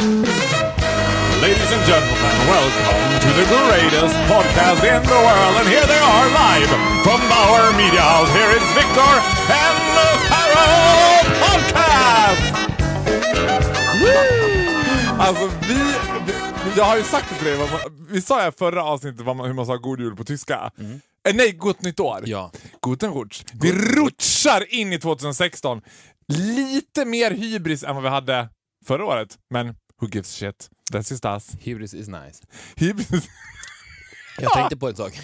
Ladies and gentlemen, welcome to the greatest podcast in the world. And here they are live from Bauer Media House. Here is Victor and the Pharaoh Podcast! Alltså vi, vi- jag har ju sagt det till dig, vi sa i förra avsnittet vad man, hur man sa god jul på tyska. Eh, nej, gott nytt år. Ja. Guten Rutsch. Vi rutschar in i 2016. Lite mer hybris än vad vi hade förra året, men who gives shit? That's just us. Hybris is nice. Hybris. Jag tänkte på en sak.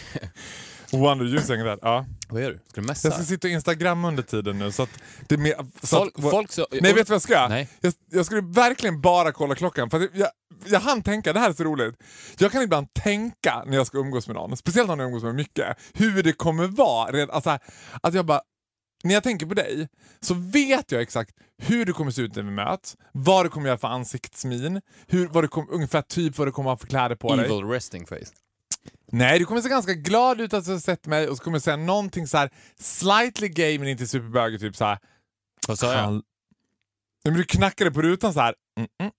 Wonder ljussäng där. Ja. Vad gör du? Ska du Jag ska messa? sitta och Instagram under tiden nu så att det är mer... Så Folk, att, folk så... Nej, vet du vad jag ska göra? Jag, jag skulle verkligen bara kolla klockan. För jag, jag hann tänka, det här är så roligt. Jag kan ibland tänka när jag ska umgås med någon, speciellt när jag umgås med mycket, hur det kommer vara. Alltså, att jag bara, när jag tänker på dig så vet jag exakt hur du kommer se ut när vi möts, vad du kommer göra för ansiktsmin, hur, vad du kommer, ungefär typ vad du kommer ha för kläder på dig. Evil resting face. Nej, du kommer se ganska glad ut att du har sett mig och så kommer du säga någonting så här slightly gay men inte superbögig, typ så här. Vad sa jag? Men du knackade på rutan så här. Mm, mm,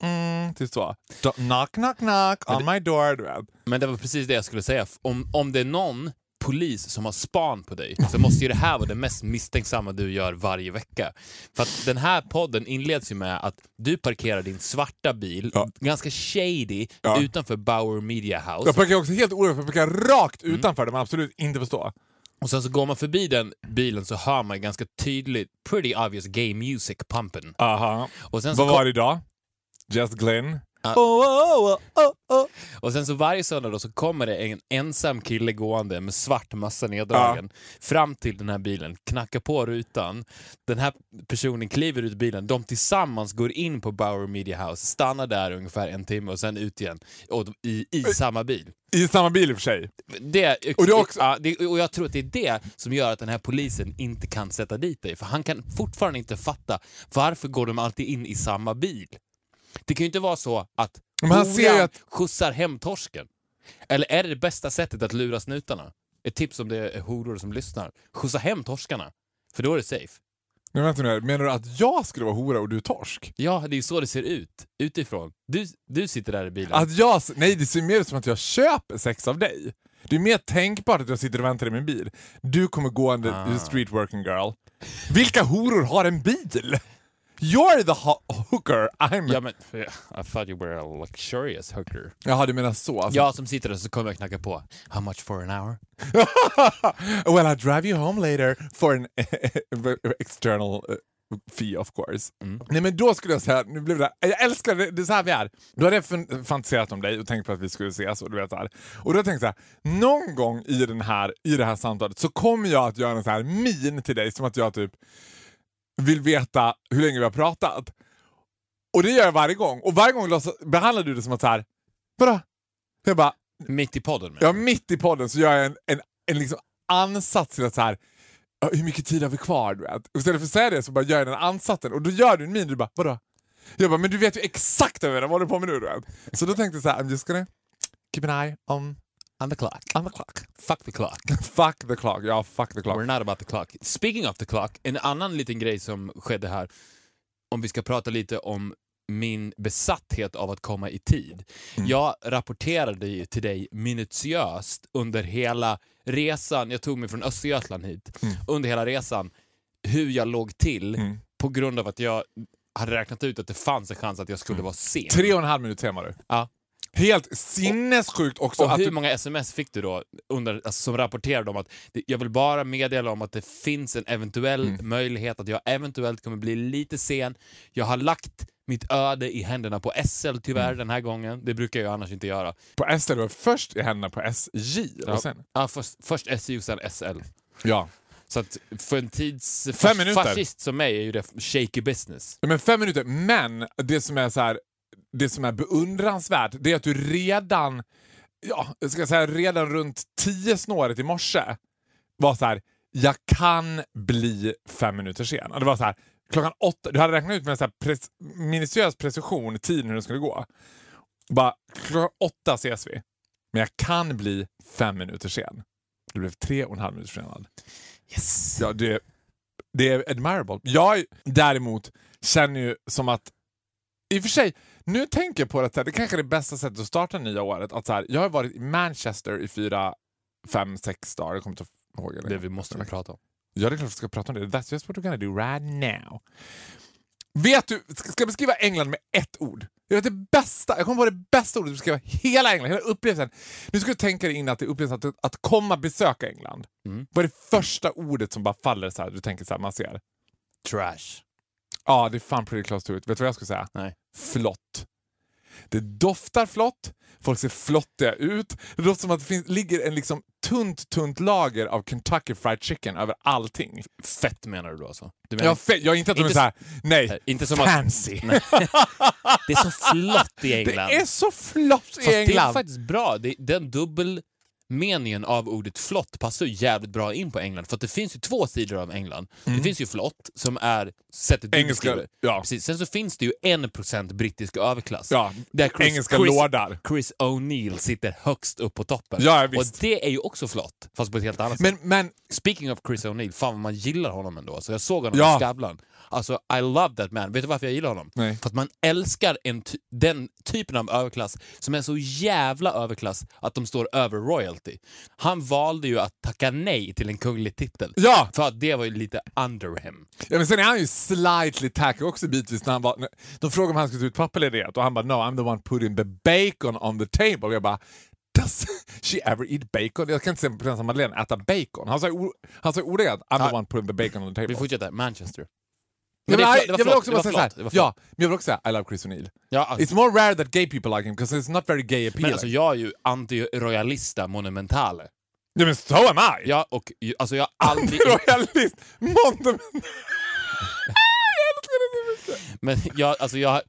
mm, typ så. Do- Knock, knock, knock on my door. Du vet. Men det var precis det jag skulle säga. Om, om det är någon polis som har span på dig så måste ju det här vara det mest misstänksamma du gör varje vecka. För att den här podden inleds ju med att du parkerar din svarta bil, Ja. ganska shady, Ja. utanför Bauer Media House. Jag parkerar också helt för jag parkerar rakt Mm. utanför där man absolut inte får stå. Och sen så går man förbi den bilen så hör man ganska tydligt pretty obvious gay music pumpen. Aha. Och sen så Vad var det idag? Just Glenn. Ja. Oh, oh, oh. Och sen så varje söndag då så kommer det en ensam kille gående med svart massa neddragen fram till den här bilen, knackar på rutan. Den här personen kliver ut bilen, de tillsammans går in på Bauer Media House, stannar där ungefär en timme och sen ut igen och i, i samma bil. I samma bil i och för sig. Det, Och det också- ja, det, och jag tror att det är det som gör att den här polisen inte kan sätta dit dig. För han kan fortfarande inte fatta varför går de alltid in i samma bil. Det kan ju inte vara så att Men ser horan att- skjutsar hem torsken. Eller är det det bästa sättet att lura snutarna? Ett tips om det är horor som lyssnar. Skjutsa hem torskarna. För då är det safe. Nu vänta nu, menar du att jag skulle vara hora och du torsk? Ja, det är ju så det ser ut. Utifrån. Du, du sitter där i bilen. Att jag, nej, det ser mer ut som att jag köper sex av dig. Det är mer tänkbart att jag sitter och väntar i min bil. Du kommer gående, Ah. street working girl. Vilka horor har en bil? You're the ho- hooker, I'm... Ja, men, I thought you were a luxurious hooker. Jaha, du menar så? Alltså. Jag som sitter där så kommer jag knacka på. How much for an hour? well, I'll drive you home later for an external uh, fee of course. Mm. Nej men då skulle jag säga, nu blev det, jag älskar det, det är så här vi är. Då hade jag fan- fantiserat om dig och tänkt på att vi skulle ses och du vet så här. Och då tänkte jag så här, någon gång i, den här, i det här samtalet så kommer jag att göra en så här min till dig som att jag typ vill veta hur länge vi har pratat. Och det gör jag varje gång. Och varje gång behandlar du det som att så här, vadå? Jag bara, Mitt i podden med. Ja, mitt i podden så gör jag en, en, en liksom ansats till att så här, "Ja, hur mycket tid har vi kvar? Du vet? Och istället för att säga det så bara gör jag den ansatsen och då gör du en min du bara vadå? Jag bara men du vet ju exakt vad jag håller på med nu. Du vet? Så då tänkte jag så här, I'm just gonna keep an eye on, On the clock. on the clock. Fuck the clock. fuck the clock. Ja, fuck the clock. We're not about the clock. Speaking of the clock, en annan liten grej som skedde här, om vi ska prata lite om min besatthet av att komma i tid. Jag rapporterade ju till dig minutiöst under hela resan, jag tog mig från Östergötland hit, under hela resan, hur jag låg till Mm. på grund av att jag hade räknat ut att det fanns en chans att jag skulle vara sen. Tre och en halv minut sen var du. Ja. Helt sinnessjukt också Och hur du... många sms fick du då under, alltså, som rapporterade om att jag vill bara meddela om att det finns en eventuell Mm. möjlighet att jag eventuellt kommer bli lite sen. Jag har lagt mitt öde i händerna på SL tyvärr Mm. den här gången. Det brukar jag annars inte göra. På SL, var först i händerna på SJ. Ja. Och sen... Ja, först, först SJ och sen SL. ja. Så att för en tids Fem fas- minuter. fascist som mig är ju det shaky business. Men fem minuter, men det som är så här, det som är beundransvärt det är att du redan, ja, jag ska säga redan runt tio snåret i morse var så här, jag kan bli fem minuter sen. Och Det var så här, klockan åtta, du hade räknat ut med en pres, minutiös precision tiden hur det skulle gå. Bara, klockan åtta ses vi, men jag kan bli fem minuter sen. Det blev tre och en halv minut försenad. Yes! Ja, det, det är admirable. Jag däremot känner ju som att I och för sig, nu tänker jag på det, att det kanske är det bästa sättet att starta nya året. Att så här, jag har varit i Manchester i fyra, fem, sex dagar. Jag kommer inte ihåg. Det. Det vi måste prata om. Ja, det är klart vi ska prata om det. That's just what we're gonna do right now. Vet du, ska jag beskriva England med ett ord? Jag vet det bästa, jag kommer på det bästa ordet att beskriva hela England, hela upplevelsen. Nu ska du tänka dig in att det är upplevelsen att, att komma besöka England. Mm. Vad är det första ordet som bara faller så här? Du tänker så här, man ser. Trash. Ja, det är fan pretty close to it. Vet du vad jag skulle säga? Nej. Flott. Det doftar flott, folk ser flottiga ut. Det låter som att det finns, ligger en liksom tunt, tunt lager av Kentucky Fried Chicken över allting. Fett menar du då alltså? Du menar, Ja, fe- jag inte att de är såhär, nej, inte som att- fancy. Nej. det är så flott i England. Det är så flott i Fast det är England. faktiskt bra. Det, den dubbelmeningen av ordet flott passar ju jävligt bra in på England. För att det finns ju två sidor av England. Det finns ju flott, som är sättet du Mm. Engelska, beskriver. ja. Precis. Sen så finns det ju en procent brittisk överklass. Ja, Där Chris, engelska Chris, lådar. Chris O'Neill sitter högst upp på toppen. Ja, visst. Och det är ju också flott, fast på ett helt annat sätt. Men, men Speaking of Chris O'Neill, fan vad man gillar honom ändå. Så jag såg honom Ja. i Skavlan. Alltså, I love that man. Vet du varför jag gillar honom? Nej. För att man älskar en den typen av överklass som är så jävla överklass att de står över royalty. Han valde ju att tacka nej till en kunglig titel. Ja! För att det var ju lite under him. Ja, men sen är han ju slightly tacky också bitvis när han var, när, de frågade om han skulle ta ut pappaledighet och han bara no I'm the one putting the bacon on the table. Och jag bara Does she ever eat bacon? Jag kan inte se prinsessan Madeleine äta bacon. Han sa, han sa ordagrant I'm the one putting the bacon on the table. Vi fortsätter. Manchester. Ja, Men men det det jag vill också bara säga så här, flott, det var ja, men jag vill också säga I love Chris O'Neill. Ja, alltså, It's more rare that gay people like him because it's not very gay appealing. men alltså jag är ju anti-royalista monumentale. ja, men so am I! Ja, och alltså jag har aldrig... Royalist! Monument! Men jag, alltså jag har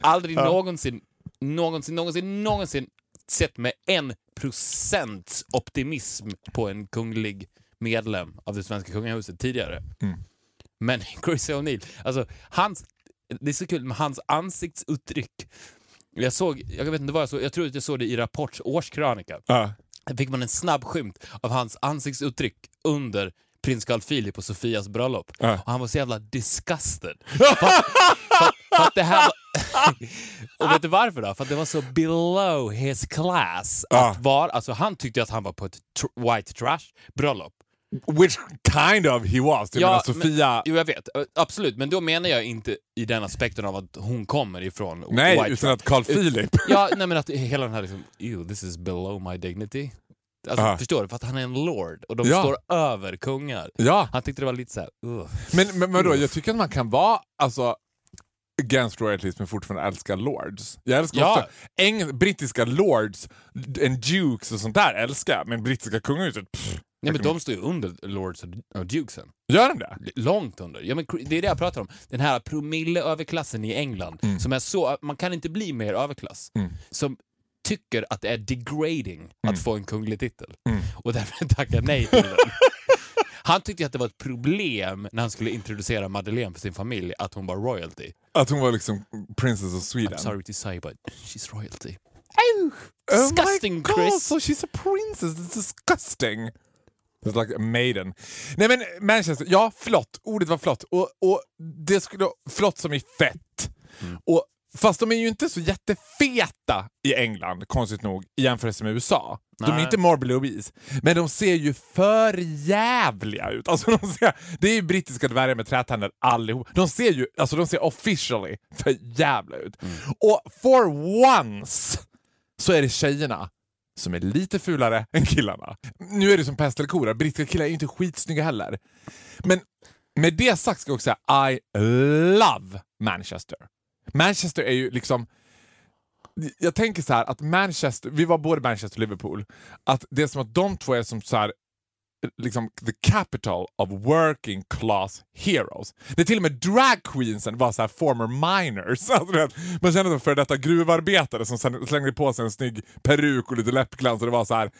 aldrig någonsin, någonsin, någonsin, någonsin sett med en procents optimism på en kunglig medlem av det svenska kungahuset tidigare. Mm. Men Chris O'Neill, alltså hans, det är så kul med hans ansiktsuttryck. Jag såg, jag vet inte vad jag såg, jag tror att jag såg det i Rapports årskrönika. Ja. Där fick man en snabb skymt av hans ansiktsuttryck under prins Carl Philip och Sofias bröllop. Ja. Och han var så jävla disgusted. för, att, för, för att det här var... och vet du varför då? För att det var så below his class. Att vara, alltså han tyckte att han var på ett tr- white trash bröllop. Which kind of he was. Jag Ja, menar, Sofia... Jo, jag vet. Absolut. Men då menar jag inte i den aspekten av att hon kommer ifrån nej, white utan att Carl Philip... Ja, nej men att hela den här liksom, ew, this is below my dignity. Alltså, Ja. Förstår du? För att han är en lord och de Ja. står över kungar. ja, Han tyckte det var lite såhär, ugh. men, men vadå, jag tycker att man kan vara alltså, against royalties men fortfarande älska lords. Jag älskar Ja. också brittiska lords, en dukes och sånt där älskar men brittiska kungahuset, pff, Nej men de står ju under lords och och dukesen. gör de det? Långt under. Ja, men det är det jag pratar om. Den här promilleöverklassen i England, som är så, man kan inte bli mer överklass. Mm. Som tycker att det är degrading att få en kunglig titel. Mm. Och därför tackar nej till den. Han tyckte att det var ett problem när han skulle introducera Madeleine för sin familj, att hon var royalty. Att hon var liksom princess of Sweden. I'm sorry to say but she's royalty. Oh Disgusting my God, Chris! so she's a princess, it's disgusting. It's like a maiden. Nej men Manchester, ja flott, ordet var flott. Och, och det skulle, flott som i fett. Mm. Och, fast de är ju inte så jättefeta i England, konstigt nog, i jämförelse med USA. De är Nej. inte morbidly obese, men de ser ju för jävliga ut. Alltså, de ser, det är ju brittiska dvärgar med trätänder allihop. De ser ju, alltså de ser officially för jävla ut. Mm. Och for once så är det tjejerna som är lite fulare än killarna. Nu är det som pest eller brittiska killar är ju inte skitsnygga heller. Men med det sagt ska jag också säga I love Manchester. Manchester är ju liksom... Jag tänker så här att Manchester, vi var både Manchester och Liverpool, att det är som att de två är som så här liksom the capital of working class heroes. Det är till och med dragqueensen var så här former miners. Alltså, man känner som för detta gruvarbetare som slängde på sig en snygg peruk och lite läppglans. Och det var så här.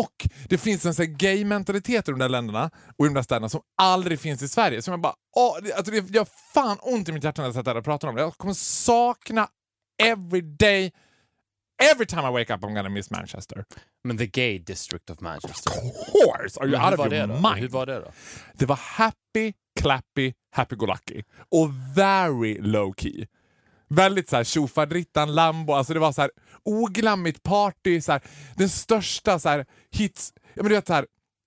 Och det finns en så gay-mentalitet i de där länderna och i de där städerna som aldrig finns i Sverige. Som jag bara, åh, det, alltså det gör fan ont i mitt hjärta när jag sätter där och pratar om det. Jag kommer sakna every day Every time I wake up I'm gonna miss Manchester. Men the gay district of Manchester. Of course! Are you out of your mind? Hur var det då? Det var happy, clappy, happy-go-lucky. Och very low-key. Väldigt så här tjofaderittan, Lambo, alltså det var så här oglammigt party, så här, den största så här, hits. Ja, men du vet så här,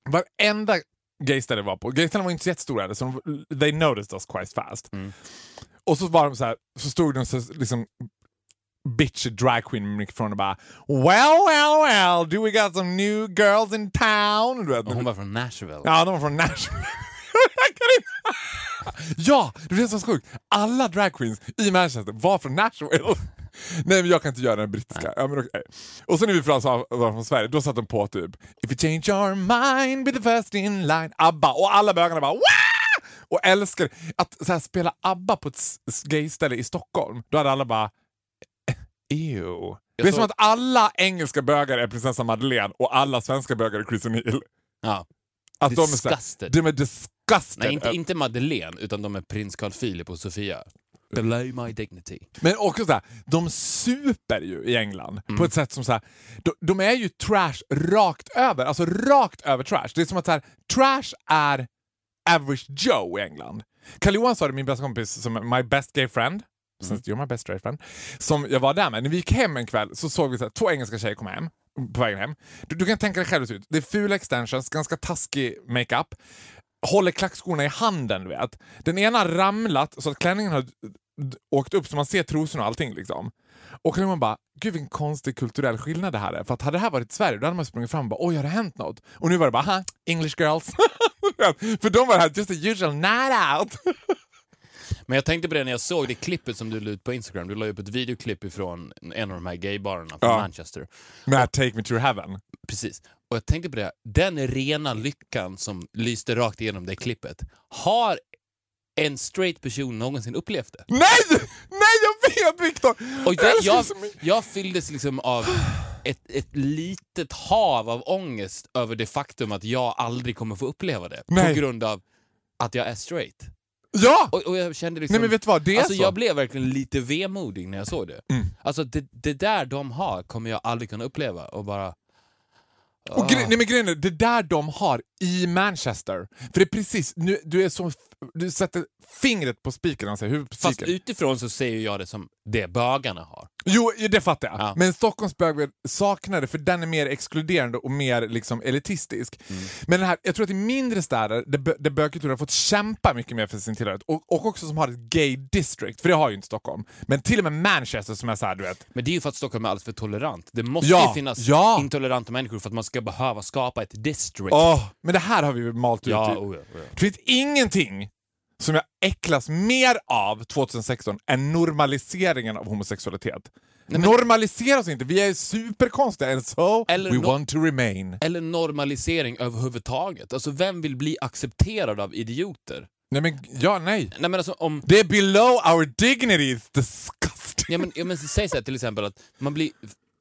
varenda gayställe var på, gayställena var inte så jättestora, så de, they noticed us quite fast. Mm. Och så var de så här, så stod de så liksom bitch drag queen mikrofon och bara Well, well, well, do we got some new girls in town? Du vet, hon var från Nashville. Ja, de var från Nashville. Ja, det är så sjukt. Alla drag queens i Manchester var från Nashville. Nej men jag kan inte göra den brittiska. Ja, men okej. Och så när vi från, var från Sverige, då satt de på typ If you change your mind be the first in line. ABBA. Och alla bögarna bara Wah! Och älskar att så här, spela ABBA på ett gayställe i Stockholm. Då hade alla bara Ew. Det är såg- som att alla engelska bögar är prinsessan Madeleine och alla svenska bögar är Chris O'Neill. Ja. Att de är, så här, Disgusted. de är disgusted. Nej, inte, inte Madeleine, utan de är prins Carl Philip och Sofia. Below my dignity. Men också så här, de super ju i England Mm. på ett sätt som så här, de, de är ju trash rakt över. Alltså rakt över trash. Det är som att så här, trash är average Joe i England. Karl Johan sa det, min bästa kompis, som my best gay friend. Mm. Since you're my best friend. Som jag var där med. När vi gick hem en kväll så såg vi så två engelska tjejer komma hem. På vägen hem. Du, du kan tänka dig själv ut. Det är fula extensions, ganska taskig makeup. Håller klackskorna i handen, du vet. Den ena har ramlat så att klänningen har åkt upp så man ser trosorna och allting. Liksom. Och man bara, gud vilken konstig kulturell skillnad det här är. För att hade det här varit Sverige då hade man sprungit fram och bara, oj har det hänt något? Och nu var det bara, ha, English girls. För de var här, just a usual night out. Men jag tänkte på det när jag såg det klippet som du la ut på Instagram. Du la upp ett videoklipp ifrån en av de här gaybarerna från Ja. Manchester. Med Take Me To Heaven. Precis. Och jag tänkte på det, den rena lyckan som lyste rakt igenom det klippet. Har en straight person någonsin upplevt det? Nej! Nej jag vet Viktor! Och Jag jag, jag fylldes liksom av ett, ett litet hav av ångest över det faktum att jag aldrig kommer få uppleva det. Nej. På grund av att jag är straight. Ja! Och, och jag kände liksom... Nej men vet du vad, det är alltså, så. Jag blev verkligen lite vemodig när jag såg det. Mm. Alltså det, det där de har kommer jag aldrig kunna uppleva och bara... Och gre- nej men grejen är, det där de har i Manchester. För det är precis, nu, du är så, du sätter fingret på spiken, alltså Fast utifrån så ser jag det som det bögarna har. Jo, det fattar jag. Ja. Men Stockholms bögvärld saknar det för den är mer exkluderande och mer liksom elitistisk. Mm. Men här, jag tror att i mindre städer där, där bögkulturen har fått kämpa mycket mer för sin tillhörighet och, och också som har ett gay district, för det har ju inte Stockholm. Men till och med Manchester som är så här, du vet. Men det är ju för att Stockholm är alldeles för tolerant. Det måste Ja, ju finnas ja. intoleranta människor för att man ska behöva skapa ett district. Åh, men det här har vi ju malt ut. ja, i- oh ja, oh ja. Det finns ingenting som jag äcklas mer av 2016 än normaliseringen av homosexualitet. men- Normalisera oss inte, vi är superkonstiga and so Eller we no- want to remain. Eller normalisering överhuvudtaget. Alltså vem vill bli accepterad av idioter? Nej men, ja nej. Nej men alltså om... Det är below our dignity, it's disgusting. Ja, men, ja, men säg så här till exempel att man blir...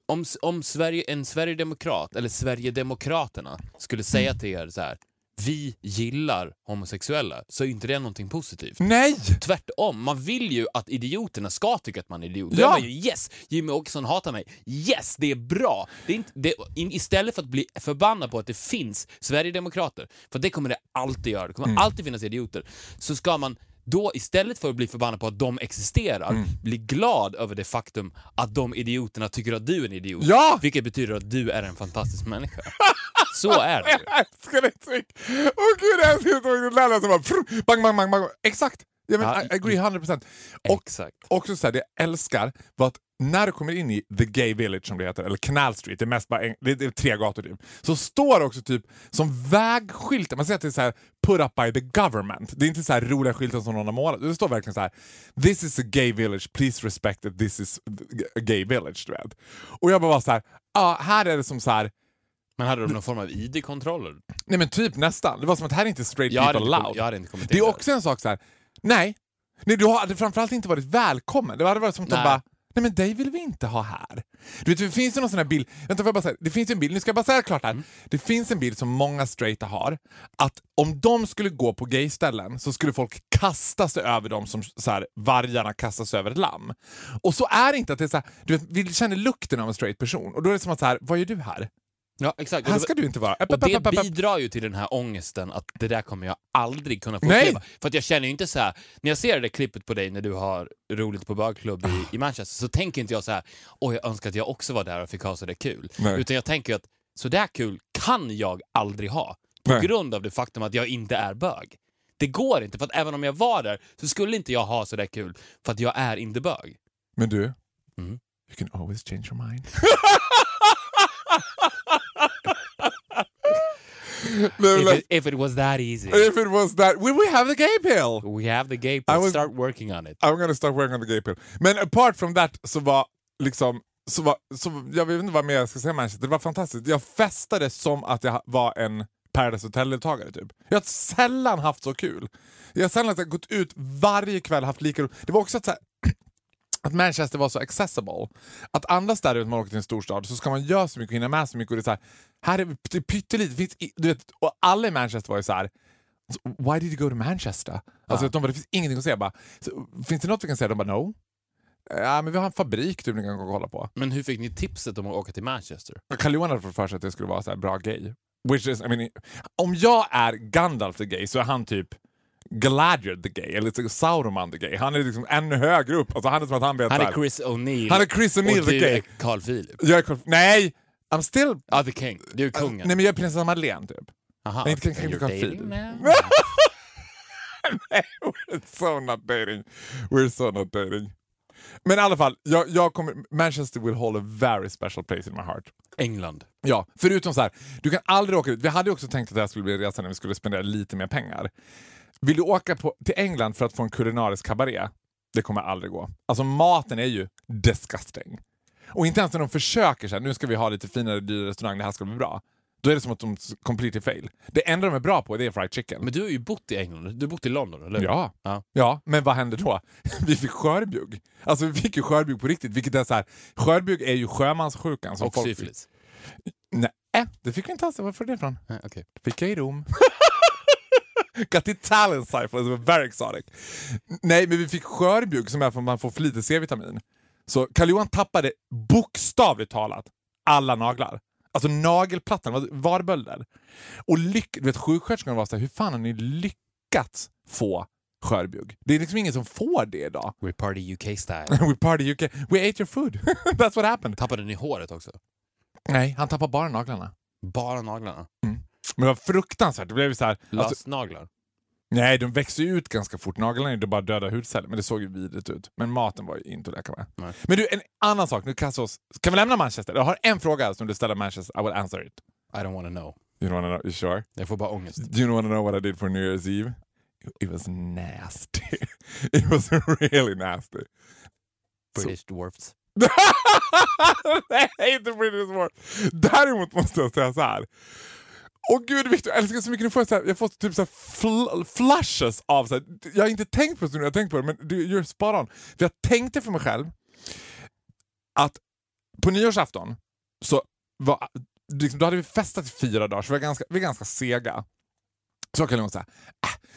Om, om Sverige, en Sverigedemokrat, eller Sverigedemokraterna, skulle säga Mm. till er så här. Vi gillar homosexuella, så är inte det någonting positivt. Nej! Tvärtom, man vill ju att idioterna ska tycka att man är idiot. Då Ja. är man ju yes, Jimmy Åkesson hatar mig. Yes, det är bra. Det är inte, det, in, istället för att bli förbannad på att det finns Sverigedemokrater, för det kommer det alltid göra, det kommer Mm. alltid finnas idioter, så ska man då istället för att bli förbannad på att de existerar, Mm. bli glad över det faktum att de idioterna tycker att du är en idiot. Ja! Vilket betyder att du är en fantastisk människa. Så är det. Jag älskar det mycket. Åh gud, jag älskar det. Det lärde sig bara bang, bang, bang, bang. Exakt! Ja, men, Ja, I agree 100%. Och Exakt. också så här, det jag älskar var att när du kommer in i The Gay Village som det heter, eller Canal Street, det är mest bara en, det är, tre gator typ, så står det också typ som vägskyltar, man ser att det är så här put up by the government. Det är inte så här roliga skyltar som någon har målat, det står verkligen så här This is a gay village, please respect that this is a gay village. Du vet. Och jag bara var så här, ah, här är det som så här Men hade de någon form av ID-kontroller? Nej men typ nästan. Det var som att här är inte straight people allowed. jag hade inte kommit det är också en sak så här. nej. nej du hade framförallt inte varit välkommen. Det hade varit som att de bara, nej men dig vill vi inte ha här. Du vet, det finns ju någon sån här bild, vänta får jag bara säga, det finns en bild, nu ska jag bara säga klart här. Mm. Det finns en bild som många straighta har, att om de skulle gå på gayställen så skulle folk kasta sig över dem som så här, vargarna kastar sig över ett lamm. Och så är det inte att det är så här, du vet, vi känner lukten av en straight person och då är det som att så här, vad gör du här? Ja, exakt. Här ska du inte vara. och det bidrar ju till den här ångesten att det där kommer jag aldrig kunna få Nej. uppleva. För att jag känner ju inte så här, när jag ser det där klippet på dig när du har roligt på bögklubb i, i Manchester så tänker inte jag så här, åh jag önskar att jag också var där och fick ha så där kul. Nej. Utan jag tänker att så där kul kan jag aldrig ha. På Nej. grund av det faktum att jag inte är bög. Det går inte, för att även om jag var där så skulle inte jag ha så där kul för att jag är inte bög. Men du, Mm. you can always change your mind. If it, if it was that easy. If it was that, will we have the gay pill? We have the gay pill, was- start working on it. I'm gonna start working on the gay pill. Men apart from that så var liksom, så var, så, jag vet inte vad mer jag ska säga Manchester, det var fantastiskt. Jag festade som att jag var en Paradise Hotel-deltagare typ. Jag har sällan haft så kul. Jag har sällan gått ut varje kväll haft lika roligt. Det var också att, så att Manchester var så accessible. Att andas där när man åker till en storstad så ska man göra så mycket och hinna med så mycket. Och det är så här, här är det pyttelite. Finns Du vet, och alla i Manchester var ju så här. Why did you go to Manchester? Alltså, Ja. de bara, det finns ingenting att säga. Bara, så, finns det något vi kan säga? De bara no. Ja, men vi har en fabrik typ, ni kan gå och kolla på. Men hur fick ni tipset om att åka till Manchester? Carl Johan hade fått för sig att det skulle vara så här bra gay. Which is, I mean, om jag är Gandalf the gay så är han typ Galadriel the gay, eller liksom Sauron the gay. Han är liksom ännu högre upp. Alltså han är som att han vet Han är Chris O'Neill Han är Chris O'Neill och the du gay. är Carl Philip. Jag är Carl- nej! I'm still... Ja, the king. Du är kungen. Nej men jag är prinsessan Madeleine typ. Aha, nej, inte Carl Philip. now? We're so not dating. We're so not dating. Men i alla fall, jag, jag kommer, Manchester will hold a very special place in my heart. England. Ja, förutom så här, du kan aldrig åka ut. Vi hade också tänkt att det här skulle bli en resa när vi skulle spendera lite mer pengar. Vill du åka på, till England för att få en kulinarisk kabaré? Det kommer aldrig gå. Alltså maten är ju disgusting. Och inte ens när de försöker så här, nu ska vi ha lite finare, dyrare restaurang, det här ska bli bra. Då är det som att de completely fail. Det enda de är bra på det är fried chicken. Men du har ju bott i England. Du har bott i London, eller? Ja. Ja. ja, men vad hände då? Vi fick skörbjugg. Alltså vi fick ju skörbjugg på riktigt, vilket är så här, skörbjugg är ju sjömanssjukan. Som Och folk syfilis. Nej, det fick vi inte alls. Varför det ifrån? Nej, okej. Fick jag i Rom. Got Italian syphilis, very exotic. Nej, men vi fick skörbjugg som är för att man får för lite C-vitamin. Så Karl Johan tappade bokstavligt talat alla naglar. Alltså nagelplattan var varbölder. Och lyck, du vet, sjuksköterskan var så här, hur fan har ni lyckats få skörbjugg? Det är liksom ingen som får det idag. We party UK style. We party UK. We ate your food. That's what happened. Tappade ni håret också? Nej, han tappade bara naglarna. Bara naglarna? Men det var fruktansvärt. Det blev så här, alltså, Lösnaglar? Nej, de växer ju ut ganska fort. Naglarna är ju bara döda hudceller, men det såg ju vidrigt ut. Men maten var ju inte att leka med. Nej. Men du, en annan sak. Nu kastar oss. Kan vi lämna Manchester? Jag har en fråga som du ställer Manchester. I will answer it. I don't wanna know. You don't wanna know? You sure? Jag får bara ångest. Do you wanna know what I did for New Year's Eve? It was nasty. It was really nasty. British dwarfs. Nej, inte British War. Däremot måste jag säga så här. Och gud Victor, jag älskar så mycket. Nu får jag, så här, jag får typ så här fl- flashes av... Så här, jag har inte tänkt på det nu, jag har tänkt på det, men du, you're spot on. För jag tänkte för mig själv att på nyårsafton så var, liksom, då hade vi festat i fyra dagar, så vi var ganska, vi var ganska sega. Så kan jag säga, äh,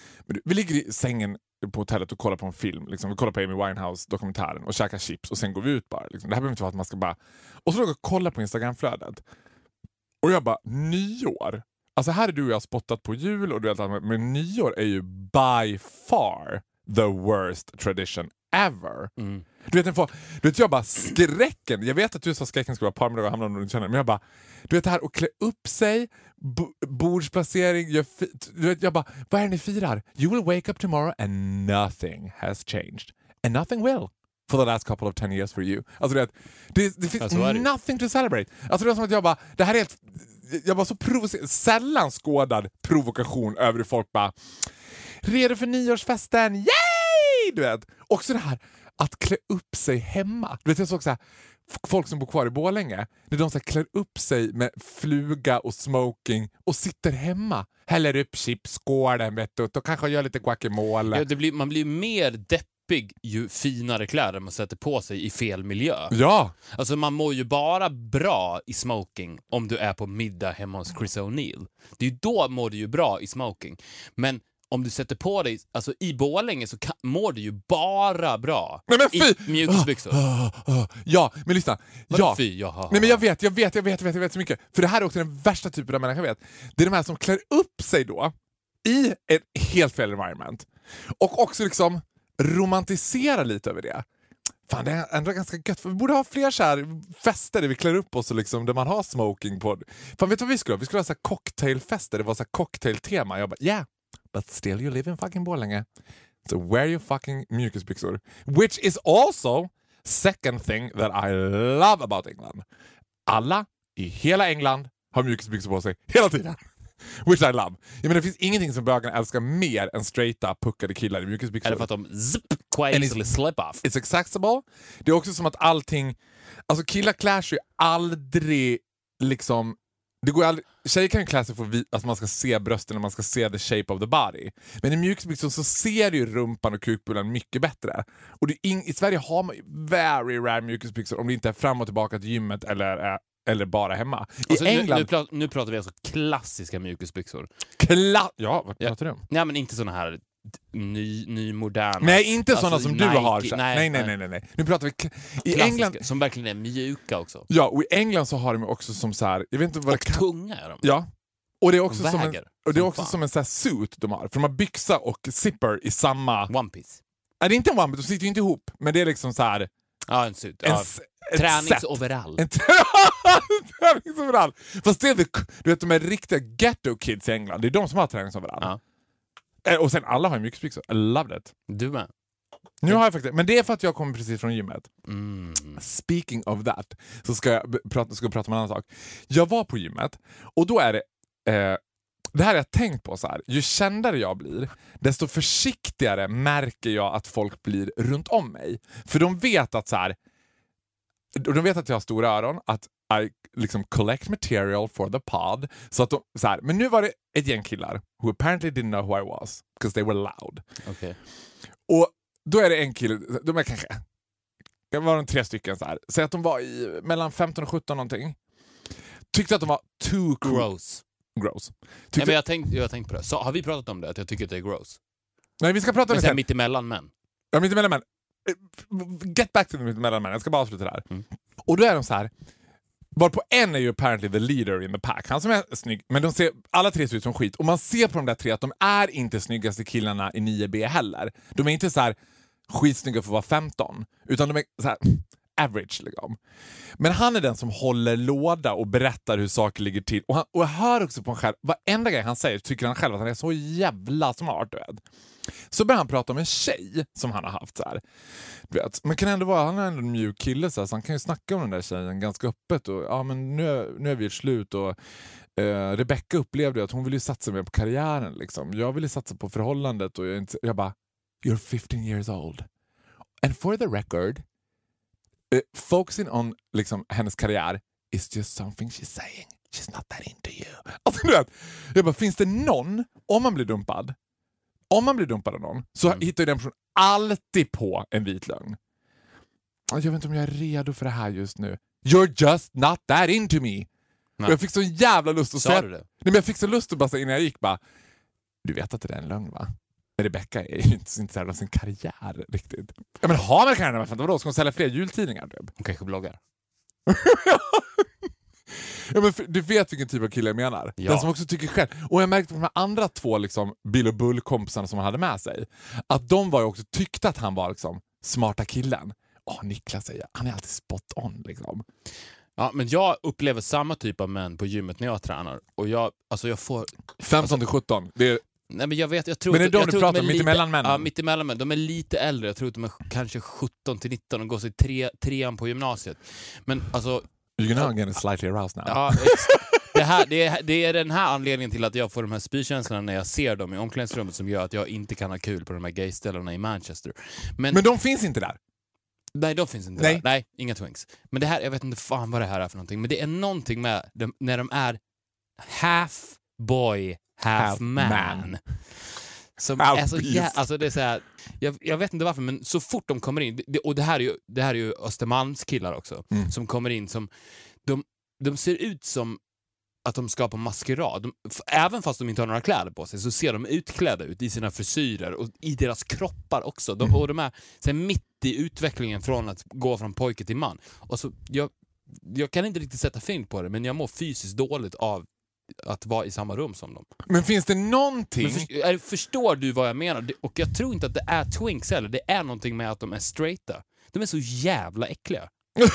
vi ligger i sängen på hotellet och kollar på en film. Liksom. Vi kollar på Amy Winehouse-dokumentären och käkar chips och sen går vi ut bara. Liksom. Det här behöver inte vara att man ska bara... Och så låg jag och kollade på Instagramflödet. Och jag bara, nyår? Alltså här är du och jag spottat på jul och du vet, men nyår är ju by far the worst tradition ever. Mm. Du vet, du vet, jag bara skräcken. Jag vet att du sa skräcken skulle vara parmiddag och hamna om du känner men jag bara, du vet det här att klä upp sig, bo, bordsplacering, fi, du vet, jag bara, vad är det ni firar? You will wake up tomorrow and nothing has changed. And nothing will. For the last couple of ten years for you. Alltså du vet, det, det finns Ja, så är det. nothing to celebrate. Alltså det var som att jag bara, det här är helt, jag var så provocerad, sällan skådad provokation över hur folk bara, redo för nyårsfesten, yay! Du vet. Också det här att klä upp sig hemma. Du vet, jag såg så här, folk som bor kvar i Borlänge, när de så här, klär upp sig med fluga och smoking och sitter hemma. Häller upp chipsskålen vet du, och kanske gör lite guacamole. Ja, det blir, man blir mer deppig ju finare kläder man sätter på sig i fel miljö. Ja, Alltså man mår ju bara bra i smoking om du är på middag hemma hos Chris O'Neill. Det är ju då mår du ju bra i smoking. Men om du sätter på dig, alltså i Borlänge så kan, mår du ju bara bra Nej men i fy! mjukisbyxor. Ah, ah, Ja, men lyssna. Vadå Ja. fy? Jaha. Nej men jag vet, jag vet, jag vet, jag vet, jag vet så mycket. För det här är också den värsta typen av människa jag vet. Det är de här som klär upp sig då i ett helt fel environment. Och också liksom romantisera lite över det. Fan det är ändå ganska gött, vi borde ha fler så här fester där vi klär upp oss och liksom, där man har smoking på. Fan vet du vad vi skulle ha? Vi skulle ha så här cocktailfester, det var så här cocktailtema. Jag bara yeah, but still you live in fucking Borlänge. So wear your fucking mjukisbyxor. Which is also second thing that I love about England. Alla i hela England har mjukisbyxor på sig hela tiden. Which I love. Jag menar, det finns ingenting som bögarna älskar mer än straighta puckade killar i mjukisbyxor. Det för att de zip, quite easily slip off? It's accessible. Det är också som att allting... Alltså killar klär sig ju aldrig liksom... Det går aldrig, tjejer kan ju klä sig för att man ska se brösten och man ska se the shape of the body. Men i mjukisbyxor så ser du ju rumpan och kukbulan mycket bättre. Och ing, I Sverige har man ju very rare mjukisbyxor om det inte är fram och tillbaka till gymmet eller, är- eller bara hemma. I Alltså, nu, England... nu, pra- nu pratar vi alltså klassiska mjukisbyxor. Kla- ja, vad pratar du om? Nej men inte såna här ny, ny moderna. Nej, inte alltså sådana som Nike- du har. Nej, nej, nej. nej, nej, nej. Nu pratar vi... I Klassiska, England... Som verkligen är mjuka också. Ja, och i England så har de också som så här... Jag vet inte vad Och det kan... tunga är de. Ja. Och det är också Och som en, och det är också fan. som en sån här suit de har. För de har byxa och zipper i samma... One piece. Nej, det är inte en one, de sitter ju inte ihop. Men det är liksom så här... Ja, en suit. En, Ja. set. Träningsoverall. En träningsoverall! Fast det är du vet de är riktiga ghetto kids i England. Det är de som har träningsoverall. Ja. Eh, Och sen alla har ju mjukisbyxor. I loved it. Du med. Nu har jag faktiskt, men det är för att jag kommer precis från gymmet. Mm. Speaking of that, så ska jag prata, ska jag prata om en annan sak. Jag var på gymmet och då är det... Eh, det här har jag tänkt på så här. Ju kändare jag blir, desto försiktigare märker jag att folk blir runt om mig. För de vet att så här, de vet att jag har stora öron, att I liksom collect material for the pod. Så att de, så här, men nu var det ett gäng killar who apparently didn't know who I was, because they were loud. Okej. Och då är det en kille, de är kanske, det var de tre stycken så här. Säg att de var i mellan 15 och 17 någonting. Tyckte att de var too cool. Gross. Gross. Nej, Tyckte, men jag har tänkt, jag tänkt på det. Så, har vi pratat om det? Att jag tycker att det är gross? nej, vi ska prata om det sen sen. mittemellan män. Ja, mittemellan män. Eh, Get back to the mittemellan män. Jag ska bara avsluta det här. Mm. Och då är de så här. Varpå en är ju apparently the leader in the pack. Han som är snygg, men de ser, alla tre ser ut som skit. Och man ser på de där tre att de är inte snyggaste killarna i 9B heller. De är inte så här skitsnygga för att vara 15, utan de är så här average. Liksom. Men han är den som håller låda och berättar hur saker ligger till. Och, han, och jag hör också på honom själv, varenda grej han säger tycker han själv att han är så jävla smart. Du vet. Så börjar han prata om en tjej som han har haft. Så här. Du vet. Men kan ändå vara, han är ändå en mjuk kille så, här, så han kan ju snacka om den där tjejen ganska öppet. Och, ja, men nu, nu är vi ett slut och eh, Rebecca upplevde att hon ville satsa mer på karriären. Liksom. Jag ville satsa på förhållandet och jag, inte, jag bara, you're 15 years old. And for the record, eh, focusing on liksom, hennes karriär is just something she's saying. She's not that into you. Alltså, du vet, jag bara, finns det någon, om man blir dumpad, om man blir dumpad av någon så Mm. hittar ju den personen alltid på en vit lögn. Jag vet inte om jag är redo för det här just nu. You're just not that into me. Nej. Och jag fick så jävla lust att Sa säga... du det? Nej, men jag fick så lust att bara säga innan jag gick bara... Du vet att det är en lögn va? Men Rebecca är ju inte så intresserad av sin karriär riktigt. Ja, men har man karriär? Varför? Vadå, ska hon sälja fler jultidningar? Typ? Hon kanske bloggar. Ja, men du vet vilken typ av kille jag menar. Ja. Den som också tycker själv. Och jag märkte på de här andra två liksom, Bill och Bull-kompisarna som han hade med sig, att de var ju också tyckte att han var liksom, smarta killen. Åh, Niklas säger han är alltid spot on. Liksom. Ja, men jag upplever samma typ av män på gymmet när jag tränar. Och jag, alltså jag får... 15 till 17. Det är, Nej, men jag vet, jag tror Men det är de du pratar de om, mittemellan männen? Ja, mittemellan. De är lite äldre. Jag tror att de är kanske 17 till 19 och går sig tre, trean på gymnasiet. Men alltså, you're gonna get slightly aroused now. ja, det, här, det, är, det är den här anledningen till att jag får de här spykänslorna när jag ser dem i omklädningsrummet som gör att jag inte kan ha kul på de här gayställena i Manchester. Men, Men de finns inte där. nej, de finns inte Nej. där. Nej, inga twinks. Men det här, jag vet inte fan vad det här är för någonting, men det är någonting med dem, när de är half boy, half, Half man. man. Som Half är så jä- alltså det är så här, jag, jag vet inte varför, men så fort de kommer in, det, och det här är ju, det här är ju Östermalmskillar också, Mm. som kommer in som, de, de ser ut som att de ska på maskerad. De, även fast de inte har några kläder på sig så ser de utklädda ut i sina frisyrer och i deras kroppar också. De, och de är här, mitt i utvecklingen från att gå från pojke till man. Och så, jag, jag kan inte riktigt sätta fingret på det, men jag mår fysiskt dåligt av att vara i samma rum som dem. Men finns det någonting... För, förstår du vad jag menar? Och jag tror inte att det är twinks heller. Det är någonting med att de är straighta. De är så jävla äckliga.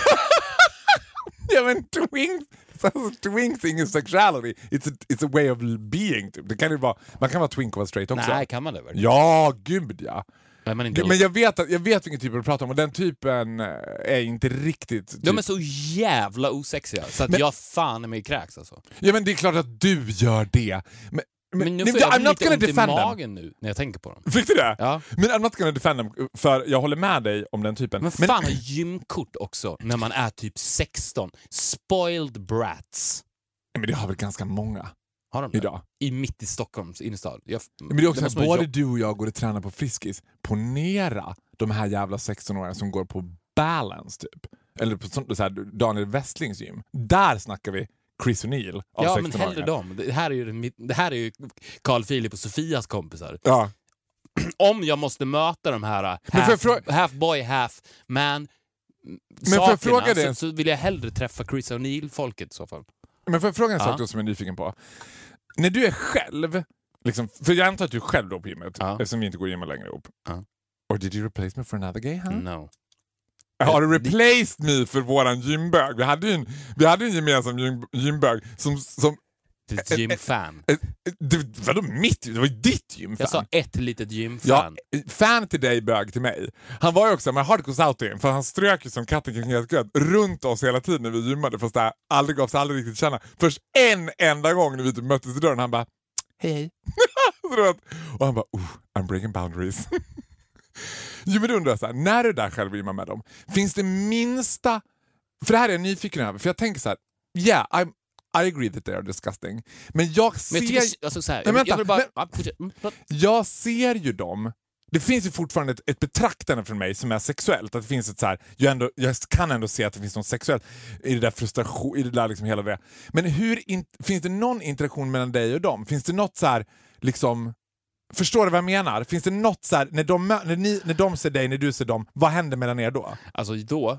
Ja men twink, alltså, twink thing is sexuality. It's a, it's a way of being. Typ. Det kan ju vara, man kan vara twink och vara straight också. Nej, kan man det väl? Ja, gud ja. Är inte Men jag vet, att, jag vet vilken typ du pratar om och den typen eh, är inte riktigt... Typ. De är så jävla osexiga så att Men- jag fan i mig kräks alltså. Ja men det är klart att du gör det. Men, men, Men nu får jag I'm lite ont i them. magen nu när jag tänker på dem. Fick du det? Ja. Men I'm not gonna defend them, för jag håller med dig om den typen. Men fan har gymkort också när man är typ 16. Spoiled brats. men det har väl ganska många Har de det? idag. I mitt i Stockholms innerstad. Jag, Men det är också att man både du och jag går och tränar på Friskis. Ponera de här jävla 16-åringarna som går på Balance typ. Eller på sånt, så här, Daniel Westlings gym. Där snackar vi Chris O'Neill av Ja, 16-åringar. men hellre dem. Det här är ju, det här är ju Carl Philip och Sofias kompisar. Ja. Om jag måste möta de här Men half, half boy, half man får jag sakerna, fråga så, så vill jag hellre träffa Chris O'Neill-folket i så fall. Men får jag fråga en Ja. sak då som jag är nyfiken på? När du är själv, liksom, för jag antar att du är själv då på gymmet Ja. eftersom vi inte går gymmet längre ihop. Ja. Or did you replace me for another gay? Huh? No. Har du replaced me för våran gymbög? Vi hade ju en, vi hade en gemensam gym, gymbög som... som Ett gymfan. eh, det, vadå mitt? Det var ju ditt gymfan. Jag sa ett litet gymfan. Ja, fan till dig, bög till mig. Han var ju också med hardcore out in, för han strök ju som katten kring het gröt runt oss hela tiden när vi gymmade fast det aldrig gav sig aldrig riktigt känna. Först en enda gång när vi typ möttes i dörren han bara hej hej. Och han bara oh, I'm breaking boundaries. jo men då undrar jag så här, när du är där själv och gymmar med dem, finns det minsta, för det här är jag nyfiken över, för jag tänker så här, yeah, I'm, I agree that they are disgusting. Men jag ser... Men jag tycker, alltså, så här, Nej, jag, vänta, jag vill bara... men- ja, fortsätt. Förlåt. jag ser ju dem. Det finns ju fortfarande ett, ett betraktande från mig som är sexuellt. Att det finns ett så här, jag, ändå, jag kan ändå se att det finns något sexuellt i det där frustration, i det där liksom hela det. Men hur in, finns det någon interaktion mellan dig och dem? Finns det något så här, liksom... Förstår du vad jag menar? Finns det något så här, när de, när, ni, när de ser dig, när du ser dem, vad händer mellan er då? Alltså då,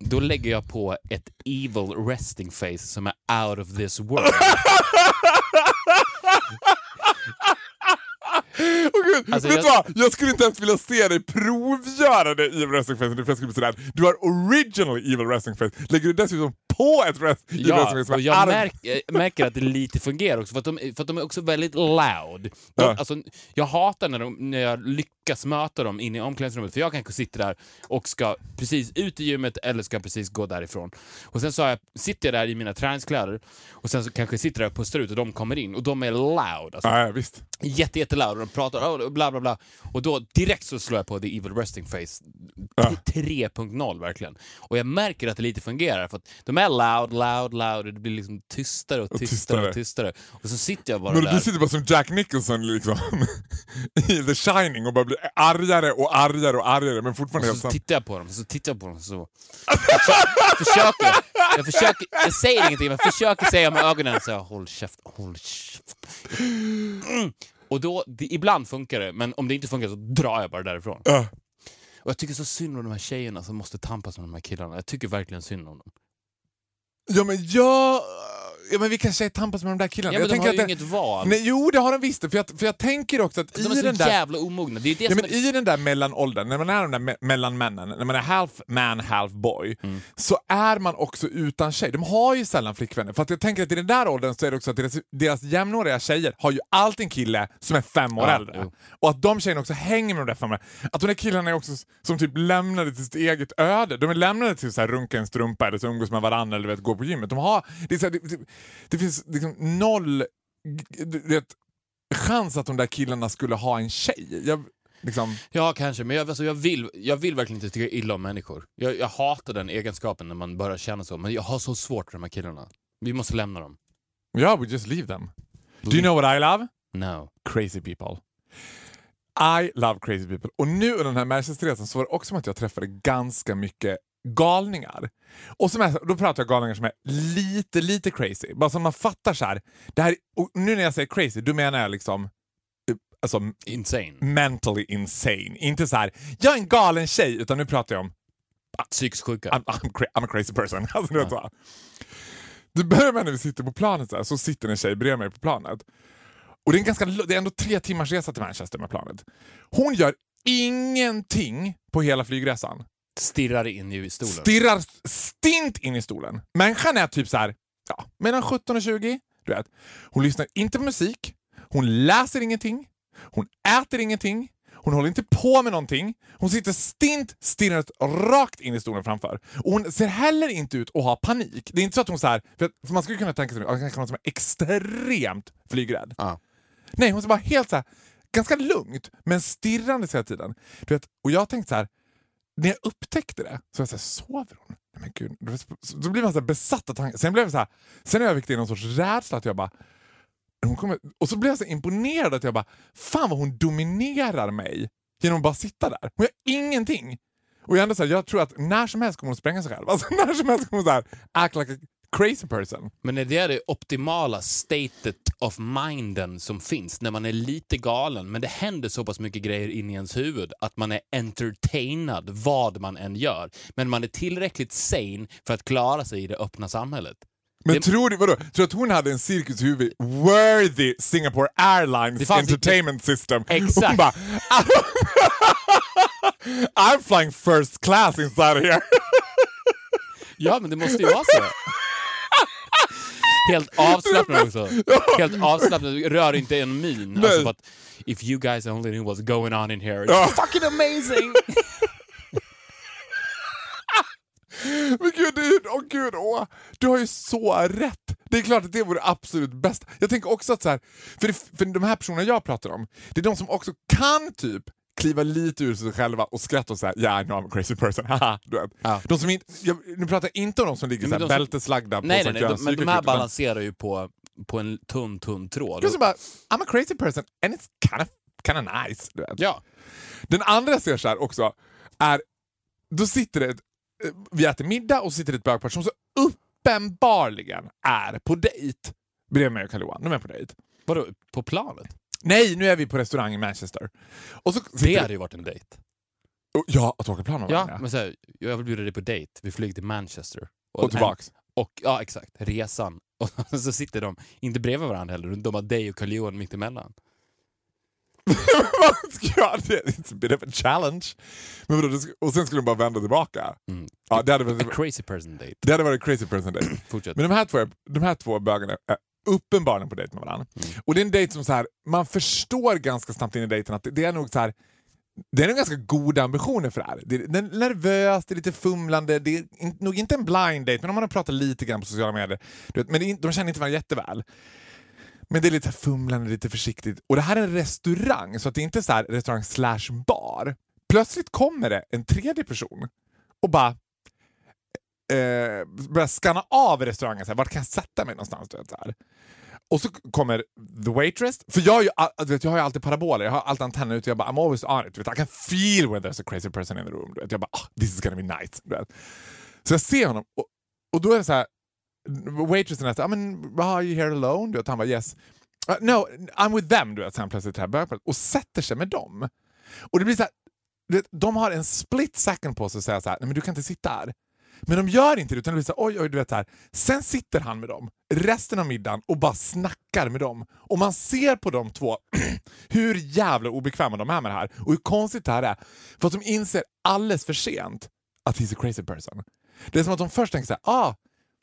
då lägger jag på ett evil resting face som är out of this world. Åh gud, Alltså, vet jag- vad? Jag skulle inte ens vilja se dig provgöra det evil wrestling face. för Jag skulle bli sådär. Du har original evil wrestling face. Lägger du dessutom på ett evil Ja, och jag märk, märker att det lite fungerar också, för att de, för att de är också väldigt loud. De, Ja. alltså, jag hatar när, de, när jag lyckas möta dem inne i omklädningsrummet, för jag kanske sitter där och ska precis ut i gymmet eller ska precis gå därifrån. Och sen så jag, sitter jag där i mina träningskläder och sen så kanske jag sitter där och pustar ut och de kommer in och de är loud. Alltså, Ja, visst. jätte, jätte loud och de pratar oh, bla bla bla. Och då direkt så slår jag på the evil resting face. Ja. 3.0 verkligen. Och jag märker att det lite fungerar för att de är loud, loud, loud och det blir liksom tystare och Och tystare och tystare. Och så sitter jag bara Men där. du sitter bara som Jack Nicholson liksom, i The Shining och bara blir argare och argare och argare men fortfarande och så sant. tittar jag på dem, så tittar jag på dem så. Jag försöker, jag försöker, jag säger ingenting men försöker säga med ögonen så jag, håll käft, håll käft. Mm. Och då, det, ibland funkar det, men om det inte funkar så drar jag bara därifrån. Ja. Och jag tycker så synd om de här tjejerna som måste tampas med de här killarna. Jag tycker verkligen synd om dem. Ja men jag... Ja, men vi kanske tampas med de där killarna. Ja, men jag de har ju det- inget val. Nej, jo, det har de visst. För jag, för jag tänker också att de i är så den där... jävla omogna. Det är det Ja, men är... I den där mellanåldern, när man är de där me mellan männen, när man är half man, half boy, Mm. så är man också utan tjej. De har ju sällan flickvänner. För att jag tänker att i den där åldern så är det också att deras, deras jämnåriga tjejer har ju alltid en kille som är fem år Ja, äldre. jo. Och att de tjejerna också hänger med de där fem åren. Att de där killarna är också som typ lämnade till sitt eget öde. De är lämnade till att runka en strumpa eller så umgås med varandra eller vet, gå på gymmet. De har, det, är så här, det, det, finns liksom noll vet, chans att de där killarna skulle ha en tjej. Jag, liksom, Ja, kanske. Men jag, alltså, jag, vill, jag vill verkligen inte tycka illa om människor. Jag, jag hatar den egenskapen när man börjar känna så. Men jag har så svårt för de här killarna. Vi måste lämna dem. Yeah, we just leave them. Do you know what I love? No. Crazy people. I love crazy people. Och nu under den här Manchesterresan så var det också som att jag träffade ganska mycket galningar. Och som är, då pratar jag galningar som är lite, lite crazy. Bara så man fattar så här. Det här nu när jag säger crazy, då menar jag liksom eh, alltså, Insane. mentally insane. Inte så här, jag är en galen tjej, utan nu pratar jag om Psykiskt sjuka. I'm, I'm, cra- I'm a crazy person. Alltså, vet så. Det börjar med när vi sitter på planet, så, här, så sitter en tjej bredvid mig på planet. Och det är, ganska, det är ändå tre timmars resa till Manchester med planet. Hon gör ingenting på hela flygresan. Stirrar in i stolen. Stirrar stint in i stolen. Människan är typ så här, ja, mellan 17 och 20. Du vet. Hon lyssnar inte på musik, hon läser ingenting, hon äter ingenting, hon håller inte på med någonting. Hon sitter stint stirrat rakt in i stolen framför. Och hon ser heller inte ut att ha panik. Det är inte så att hon så här, för, för man skulle kunna tänka sig att hon är extremt flygrädd. Ja. Nej, hon ser bara helt så här, ganska lugnt, men stirrande hela tiden. Du vet, och jag tänkte så här, när jag upptäckte det så var jag såhär, sover hon? Nej, men gud. Då- så- Då man så besatt av tanken. Sen blev jag så här, sen övergick det i någon sorts rädsla att jag bara, hon kommer, och så blev jag så imponerad att jag bara, fan vad hon dominerar mig genom att bara sitta där. Hon gör ingenting. Och jag, ändå så här, jag tror att när som helst kommer hon spränga sig själv. Alltså, när som helst kommer hon så här, act like a crazy person. Men är det det optimala statet of minden som finns när man är lite galen men det händer så pass mycket grejer in i ens huvud att man är entertainad vad man än gör. Men man är tillräckligt sane för att klara sig i det öppna samhället. Men Det- tror du, vadå, tror du att hon hade en cirkushuvud worthy Singapore Airlines Det entertainment system? Exakt. Hon bara, I'm flying first class inside here. Ja, men det måste ju vara så. Helt avslappnad också. Helt avslappnad, rör inte en min. Alltså Nej. att if you guys only knew what's going on in here, it's Ja. fucking amazing! Men gud, åh gud, åh, du har ju så rätt. Det är klart att det vore absolut bäst. Jag tänker också att så här, för, det, för de här personerna jag pratar om, det är de som också kan typ kliva lite ur sig själva och skratta och säga yeah I know I'm a crazy person. Ja. De som inte, jag, nu pratar jag inte om de som ligger Men så här de som- bälteslagda på nej, nej, nej, de, men de här balanserar ju på, på en tunn, tunn tråd. Så bara, I'm a crazy person and it's kind of, kind of nice. Ja. Den andra jag ser så här också är, då sitter det, vi äter middag och sitter det ett bögpar som så uppenbarligen är på dejt bredvid mig och Karl-Johan. De är på dejt. Vadå, på planet? Nej, nu är vi på restaurang i Manchester. Och så Det hade ju varit en dejt. Ja, att åka plan med Ja, varandra. men så här, jag vill bjuda dig på dejt. Vi flyger till Manchester. Och tillbaks. Och, ja, exakt. Resan. Och så sitter de, inte bredvid varandra heller, de har dig och Carl-Johan mitt emellan. Det- It's a bit of a challenge. Men vadå, sk- och sen skulle de bara vända tillbaka. Mm. Ja, det hade A varit, crazy person date. det hade varit crazy person date. Fortsätt. Men de här två, de här två bögarna är uppenbarligen på dejt med varandra. Och det är en dejt som så här, man förstår ganska snabbt in i dejten att det, det är nog så här, det är nog ganska goda ambitioner för det här. Det är, det är nervöst, det är lite fumlande, det är in, nog inte en blind date, men om man har pratat lite grann på sociala medier. Vet, men är, de känner inte varandra jätteväl. Men det är lite fumlande, lite försiktigt. Och det här är en restaurang, så att det är inte så här restaurang slash bar. Plötsligt kommer det en tredje person och bara eh, börjar skanna av restaurangen. Så här, vart kan jag sätta mig någonstans? Du vet, så här. Och så kommer the waitress. För jag, har ju, du vet, jag har ju alltid paraboler, jag har alltid antennen ute. Jag bara I'm always on it. Du vet, I can feel when there's a crazy person in the room. Du vet. Jag bara oh, this is gonna be nice. Du vet. Så jag ser honom och, och då är det så här. Waitressen är så här, ah, mean, are you here alone? Du vet, han bara yes. Uh, no, I'm with them. Du vet, så han plötsligt det här och sätter sig med dem. Och det blir så här, vet, de har en split second på sig att säga så här, nej men du kan inte sitta här. Men de gör inte det utan det blir så här, oj oj du vet här. Sen sitter han med dem resten av middagen och bara snackar med dem. Och man ser på de två hur jävla obekväma de är med det här och hur konstigt det här är. För att de inser alldeles för sent att he's a crazy person. Det är som att de först tänker så här, ah,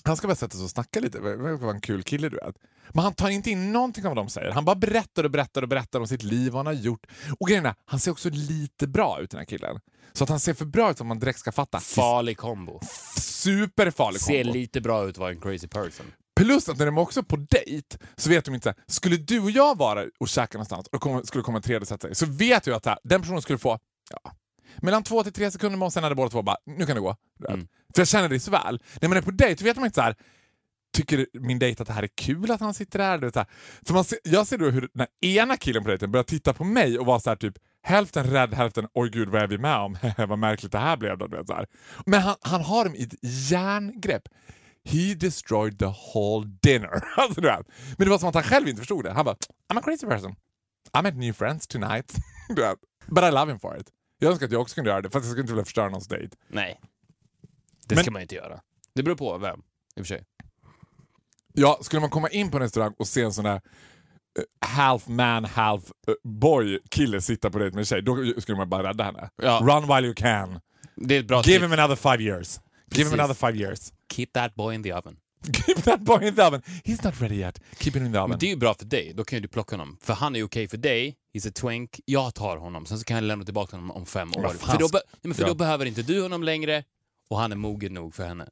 han ska bara sätta sig och snacka lite, vara en kul kille du vet. Men han tar inte in någonting av vad de säger. Han bara berättar och berättar och berättar om sitt liv och vad han har gjort. Och grejen är, han ser också lite bra ut den här killen. Så att han ser för bra ut som man direkt ska fatta. Farlig kombo. Superfarlig Ser kombo. lite bra ut vara en crazy person. Plus att när de är också på dejt så vet de inte, så skulle du och jag vara och käka någonstans och kom, skulle komma en tredje sätta sig, så vet jag att här, den personen skulle få ja, mellan två till tre sekunder med oss, sen hade båda två bara, nu kan det gå. Mm. För jag känner dig så väl. När man är på dejt vet man inte så här, tycker min dejt att det här är kul att han sitter där? Du vet, så. För man ser, jag ser då hur den ena killen på dejten börjar titta på mig och vara så här typ hälften rädd, hälften oj gud vad är vi med om? vad märkligt det här blev. Då, du vet, så här. Men han, han har dem i ett järngrepp. He destroyed the whole dinner. Alltså, du vet. Men det var som att han själv inte förstod det. Han bara, I'm a crazy person. I met new friends tonight. du vet. But I love him for it. Jag önskar att jag också kunde göra det, för att jag skulle inte vilja förstöra någons dejt. Nej. Det Men- ska man inte göra. Det beror på vem, i och för sig. Ja, skulle man komma in på en restaurang och se en sån där eh, half man, half eh, boy kille sitta på dejt med en tjej, då skulle man bara rädda henne. Ja. Run while you can. Det är ett bra Give tips. him another five years. Give him Precis. another five years. Keep that boy in the oven. Keep that boy in the oven. He's not ready yet. Keep him in the oven. Men det är ju bra för dig, då kan ju du plocka honom. För han är okej för dig, he's a twink, jag tar honom, sen så kan jag lämna tillbaka honom om fem år. För, då, be- nej, men för Ja. då behöver inte du honom längre och han är mogen nog för henne.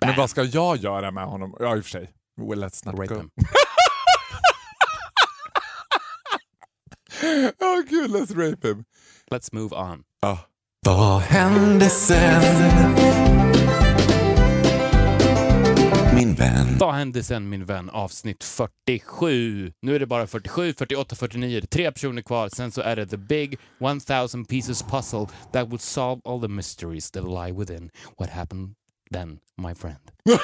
Men vad ska jag göra med honom? Ja, i och för sig. Well, let's not Rape go. him. oh, gud, let's rape him. Let's move on. Ah. Vad hände sen? Vän. Vad hände sen min vän? Avsnitt 47. Nu är det bara 47, 48, 49. Det är tre personer kvar. Sen så är det the big 1000 pieces puzzle that would solve all the mysteries that lie within. What happened then, my friend?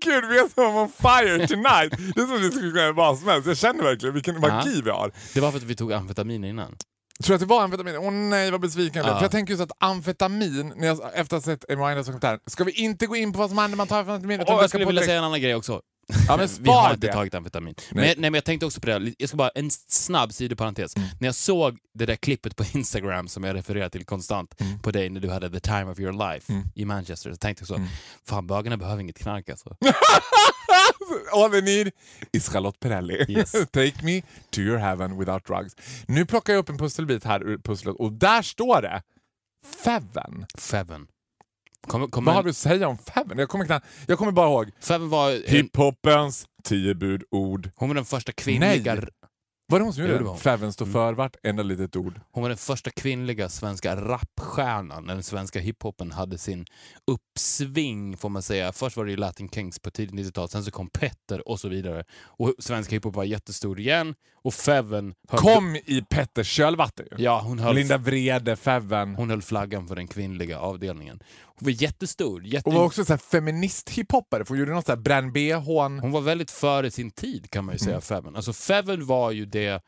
Gud, vi är som on fire tonight. Det är som det skulle kunna vara vad som helst. Jag känner verkligen vilken magi vi har. Det var för att vi tog amfetamin innan. Tror du att det var amfetamin? Åh nej vad besviken jag. Ja. För jag tänker just att amfetamin, när jag, efter att ha sett Amy Winehouse dokumentären, ska vi inte gå in på vad som händer när man tar amfetamin? Och vi jag skulle vilja säga en annan grej också. Ja men vi har inte det. tagit amfetamin. Nej. Men, nej, men jag tänkte också på det, jag ska bara en snabb sidoparentes. Mm. När jag såg det där klippet på Instagram som jag refererar till konstant Mm. på dig när du hade the time of your life i Manchester, så tänkte jag så, Mm. fan bögarna behöver inget knark alltså. All they need is Charlotte Perrelli. Yes. Take me to your heaven without drugs. Nu plockar jag upp en pusselbit här ur pusslet och där står det Feven. Feven. Kom, kom Vad har du att säga om Feven? Jag kommer, knappt, jag kommer bara ihåg Feven var, en, hiphopens tio budord. hon var den första kvinnliga, Nej. Var det hon som Jo, gjorde det hon. Feven står Mm. för vart enda litet ord. hon var den första kvinnliga svenska rapstjärnan när den svenska hiphopen hade sin uppsving får man säga. Först var det ju Latin Kings på tidigt 90-tal, sen så kom Petter och så vidare. Och svensk hiphop var jättestor igen och höll, Kom i Petters kölvatten ju. ja, hon höll, Linda Vrede, Feven. hon höll flaggan för den kvinnliga avdelningen. Hon var jättestor. Jätte, Och var också så här feminist-hiphoppare, för hon gjorde något så här bränn bhn. Hon var väldigt före sin tid kan man ju säga, Mm. Feven. Alltså Feven var ju det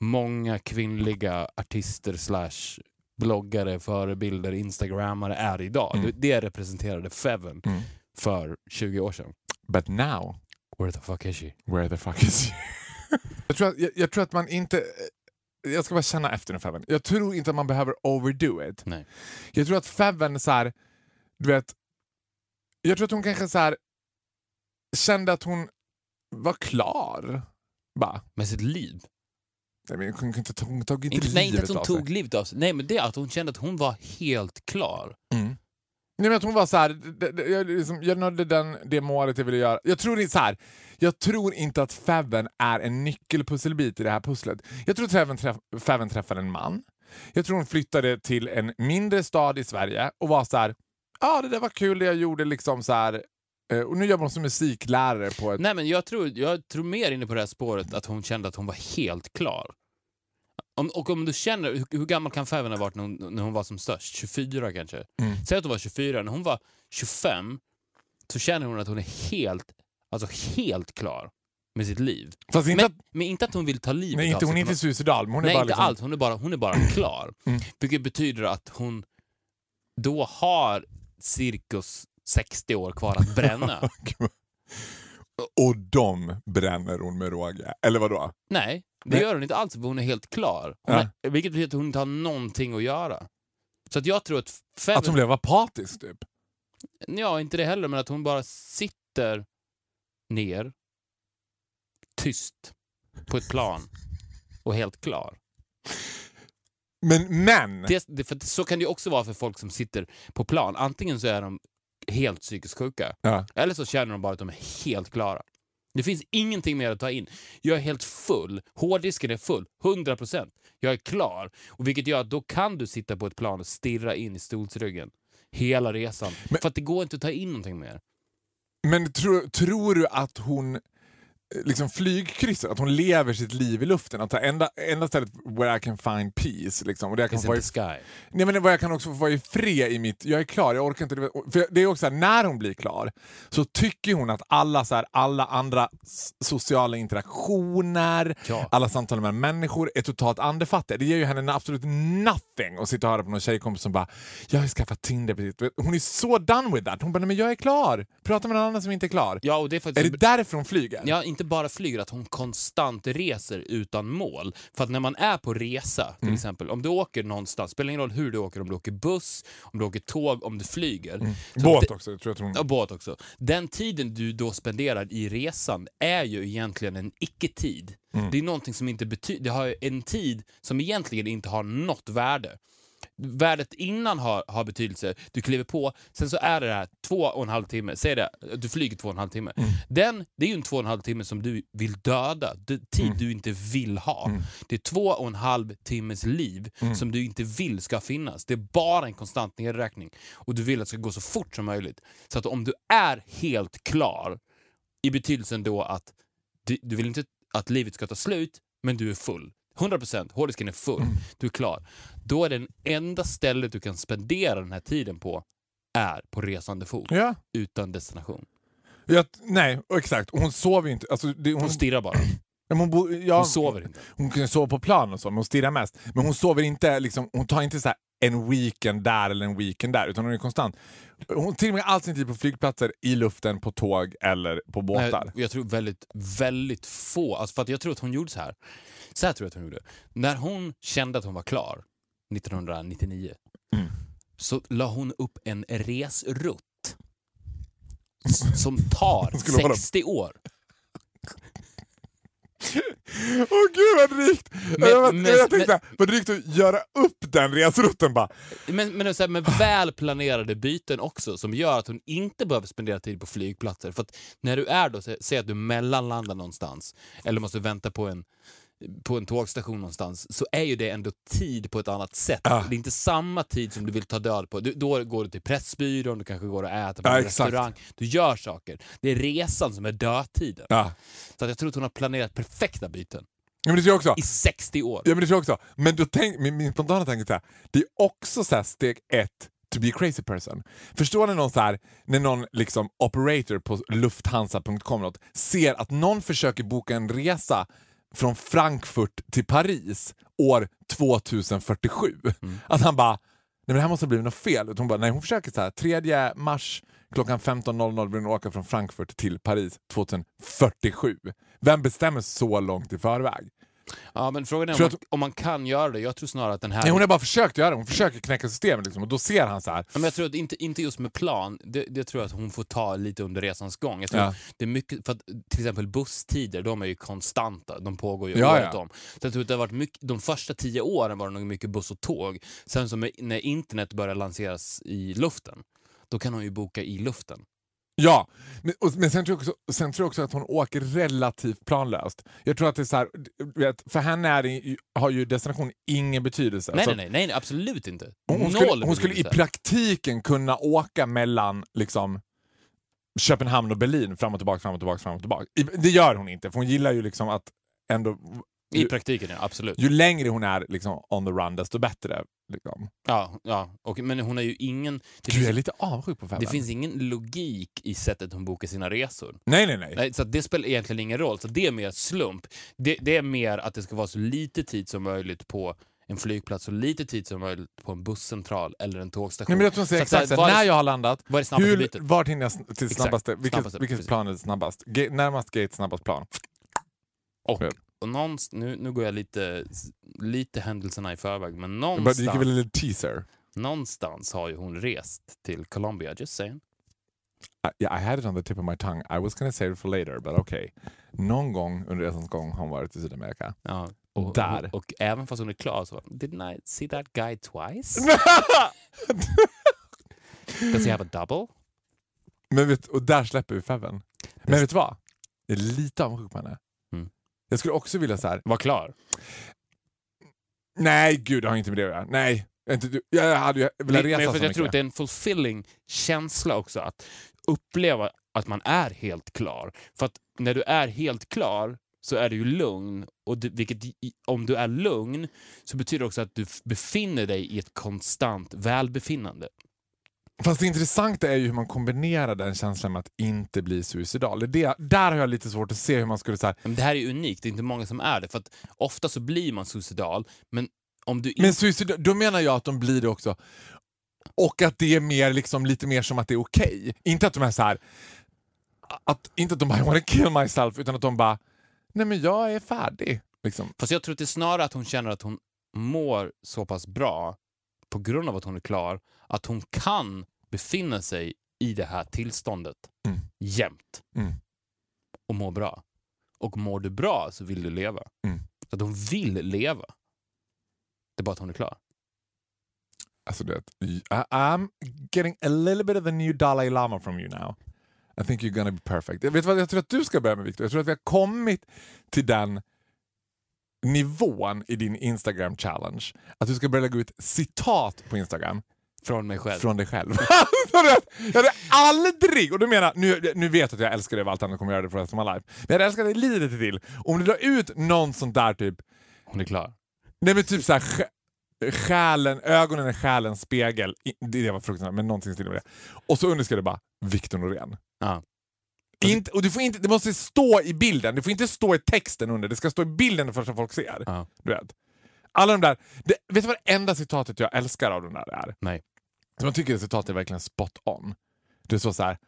många kvinnliga artister slash bloggare, förebilder, instagrammare är idag. Mm. Det, representerade Feven Mm. för 20 år sedan. But now, Where the fuck is she? where the fuck is you? jag, tror att, jag, jag tror att man inte... Jag ska bara känna efter nu Feven. Jag tror inte att man behöver overdo it. Nej. Jag tror att Feven så här, du vet... Jag tror att hon kanske så här kände att hon var klar. Bara. Med sitt liv. Nej, men hon, inte, hon tog inte Inte, nej, inte livet att hon tog livet av sig. Nej, men det är att hon kände att hon var helt klar. Mm. Nej, men att hon var så här, det- det- jag, liksom, jag nådde den, det målet jag ville göra. Jag tror, så här, jag tror inte att Feven är en nyckelpusselbit i det här pusslet. Jag tror att Feven, träff, Feven träffade en man. Jag tror hon flyttade till en mindre stad i Sverige och var så här, ja det där var kul det jag gjorde liksom så här. Eh, Och nu jobbar hon som musiklärare på ett... Nej, men jag tror, jag tror mer inne på det här spåret att hon kände att hon var helt klar. Om, och om du känner, hur, hur gammal kan Feven ha varit när hon, när hon var som störst? 24 kanske? Mm. Säg att hon var 24, när hon var 25 så känner hon att hon är helt, alltså helt klar med sitt liv. Fast inte Men, att, men inte att hon vill ta livet nej, av inte, hon är sig inte suicidal, hon är Nej, bara inte liksom, alls. Hon är bara, hon är bara klar. Mm. Vilket betyder att hon då har cirkus 60 år kvar att bränna. Och de bränner hon med råge. Eller vadå? Nej, det Nej. gör hon inte alls för hon är helt klar. Hon Ja. är, vilket betyder att hon inte har någonting att göra. Så att jag tror att Feven... Att hon blev apatisk typ. Ja, inte det heller, men att hon bara sitter ner, tyst, på ett plan och helt klar. Men, men! Det, det, för så kan det också vara för folk som sitter på plan. Antingen så är de helt psykiskt sjuka, Ja. eller så känner de bara att de är helt klara. Det finns ingenting mer att ta in. Jag är helt full. Hårddisken är full. 100%. Jag är klar. Och vilket gör att då kan du sitta på ett plan och stirra in i stolsryggen hela resan. Men- För att det går inte att ta in någonting mer. Men tror, tror du att hon liksom flygkrysset, att hon lever sitt liv i luften. Att enda, enda stället where I can find peace. Liksom, och det jag kan Is in i, sky. nej, men jag kan också vara i fred i mitt... Jag är klar, jag orkar inte... För det är också så här, när hon blir klar så tycker hon att alla, så här, alla andra sociala interaktioner, Ja. alla samtal med människor är totalt andefattiga. Det ger ju henne absolut nothing att sitta och höra på någon tjejkompis som bara “jag har skaffat Tinder precis”. Hon är så done with that. Hon bara “nej men jag är klar”. Prata med någon annan som inte är klar. Ja, och det är Är faktiskt... det därför hon flyger? Ja, inte bara flyger, att hon konstant reser utan mål. För att när man är på resa, till exempel, om du åker någonstans, spelar ingen roll hur du åker, om du åker buss, om du åker tåg, om du flyger. Så Båt det- också, tror jag hon... Ja, båt också. Den tiden du då spenderar i resan är ju egentligen en icke-tid. Det är någonting som inte betyder... Det har en tid som egentligen inte har något värde. Värdet innan har, har betydelse. Du kliver på, sen så är det här två och en halv timme. Säg det, du flyger två och en halv timme. Den, det är ju en två och en halv timme som du vill döda. Det, tid du inte vill ha. Det är två och en halv timmes liv som du inte vill ska finnas. Det är bara en konstant nedräkning. Och du vill att det ska gå så fort som möjligt. Så att om du är helt klar, i betydelsen då att du, du vill inte att livet ska ta slut, men du är full. 100% hårddisken är full, du är klar. Då är den enda stället du kan spendera den här tiden på är på resande fot, Ja. utan destination. Jag, nej, exakt. Hon sover ju inte. Alltså, det, hon, Hon stirrar bara. hon, bo, ja, Hon sover inte. Hon kan sova på plan och så, men hon stirrar mest. Men hon sover inte, liksom, hon tar inte så här en weekend där eller en weekend där, utan hon är konstant. Hon tillbringar all sin tid på flygplatser, i luften, på tåg eller på båtar. Nej, jag tror väldigt, väldigt få. Alltså för att jag tror att hon gjorde så här. Så här tror jag att hon gjorde. När hon kände att hon var klar, 1999, Mm. så la hon upp en resrutt som tar skulle hålla- 60 år. Åh gud vad drygt! Men- jag, men- jag tänkte, vad drygt att göra upp den resrutten bara. Men, men så här, med väl planerade byten också som gör att hon inte behöver spendera tid på flygplatser. För att när du är då, sä- säg att du mellanlandar någonstans eller måste vänta på en på en tågstation någonstans så är ju det ändå tid på ett annat sätt. Ja. Det är inte samma tid som du vill ta död på. Du, då går du till Pressbyrån, du kanske går och äter på Ja, en restaurang. Du gör saker. Det är resan som är dödtiden. Ja. Så att jag tror att hon har planerat perfekta byten Ja, men det tror jag också. i 60 år. Ja, men det tror jag också. Men då tänk, min, min spontana tanke är så här, det är också så steg ett to be a crazy person. Förstår ni någon så här, när någon liksom operator på lufthansa.com ser att någon försöker boka en resa från Frankfurt till Paris år 2047. Att han bara, nej men det här måste ha blivit något fel. Hon bara, nej hon försöker så här, 3 mars klockan 15.00 vill hon åka från Frankfurt till Paris 2047. Vem bestämmer så långt i förväg? Ja, men frågan är om man, om man kan göra det. Jag tror snarare att den här... Nej, hon har bara försökt göra det. Hon försöker knäcka systemet liksom, och då ser han så här. Ja, Men jag tror att inte, inte just med plan, det, det tror jag att hon får ta lite under resans gång. Jag tror Ja. det är mycket, för att, till exempel busstider, de är ju konstanta. De pågår ju Ja, året ja. om. Så jag tror att det har varit mycket, de första tio åren var det nog mycket buss och tåg. Sen så med, när internet började lanseras i luften, då kan hon ju boka i luften. Ja, men, och, men sen, tror jag också, sen tror jag också att hon åker relativt planlöst. Jag tror att det är så här, vet, för henne är det, har ju destination ingen betydelse. Nej, nej, nej, nej, absolut inte. Hon, hon, skulle, hon skulle i praktiken kunna åka mellan liksom, Köpenhamn och Berlin fram och tillbaka, fram och tillbaka, fram och tillbaka. Det gör hon inte, för hon gillar ju liksom att ändå... I Ju, praktiken, ja. Absolut. ju längre hon är liksom, on the run, desto bättre. Liksom. Ja, ja. Och, men hon har ju ingen... Det, Gud, jag är lite avundsjuk på Fabben. det finns ingen logik i sättet hon bokar sina resor. Nej, nej, nej. Nej, så det spelar egentligen ingen roll. Så det är mer slump. Det, det är mer att det ska vara så lite tid som möjligt på en flygplats, så lite tid som möjligt på en busscentral eller en tågstation. Nej, men jag säga exakt så så här, här, vad är när jag har landat, Vad är hur, vart hinner jag till Exakt. snabbaste, vilket, Snabbaste, vilket plan är snabbast? Ga- närmast gate, snabbast plan. Och. Och någonst, nu, nu går jag lite, lite händelserna i förväg, men någonstans, Det gick väl en teaser. någonstans har ju hon rest till Colombia, just saying. I, yeah, I had it on the tip of my tongue. I was gonna save it for later, but okay. Någon gång under resans gång har hon varit i Sydamerika. Ja. Och, Där. Och, och även fast hon är klar så didn't I see that guy twice? Does he have a double? Men vet, och där släpper vi Feven. Men Det- vet du vad? Jag är lite avundsjuk på henne. Jag skulle också vilja så här. Var klar. nej gud det har inte med det att göra. Nej, inte, jag hade ju velat Men resa så för jag tror att det är en fulfilling känsla också att uppleva att man är helt klar. För att när du är helt klar så är du ju lugn. Och du, vilket, om du är lugn så betyder det också att du befinner dig i ett konstant välbefinnande. Fast det intressanta är ju hur man kombinerar den känslan med att inte bli suicidal. Det, är det, där har jag lite svårt att se hur man skulle... Så här, Men det här är unikt, det är inte många som är det. För ofta så blir man suicidal, men om du men suicidal, då menar jag att de blir det också. Och att det är mer, liksom, lite mer som att det är okej. Inte att de är så här... Att, inte att de bara I wanna kill myself, utan att de bara Nej men jag är färdig. Liksom. Fast jag tror att det är snarare att hon känner att hon mår så pass bra på grund av att hon är klar, att hon kan befinna sig i det här tillståndet Mm. jämt Mm. och må bra. Och mår du bra så vill du leva. Mm. Så att hon vill leva. Det är bara att hon är klar. Alltså det, I'm getting a little bit of the new Dalai Lama from you now. I think you're gonna be perfect. Jag vet vad jag tror att du ska börja med Victor? Jag tror att vi har kommit till den nivån i din Instagram challenge. Att du ska börja lägga ut citat på Instagram Från mig själv. från dig själv. Du jag hade aldrig, och du menar, nu, nu vet jag att jag älskar dig och allt annat kommer göra det för resten av life. Men jag hade älskat dig lite till om du drar ut någon sån där typ Hon är klar. Nej men typ såhär, sj- själen, ögonen är själens spegel. Det var fruktansvärt, men någonting stil med det. Och så underskriver det bara Victor Norén. Ja. Inte, och du får inte, det måste stå i bilden, det får inte stå i texten under, det ska stå i bilden det första folk ser. Ja. Du vet. Alla de där, det, vet du vad det enda citatet jag älskar av de där är? Nej. Som jag tycker det citatet är verkligen spot on. Det står så här: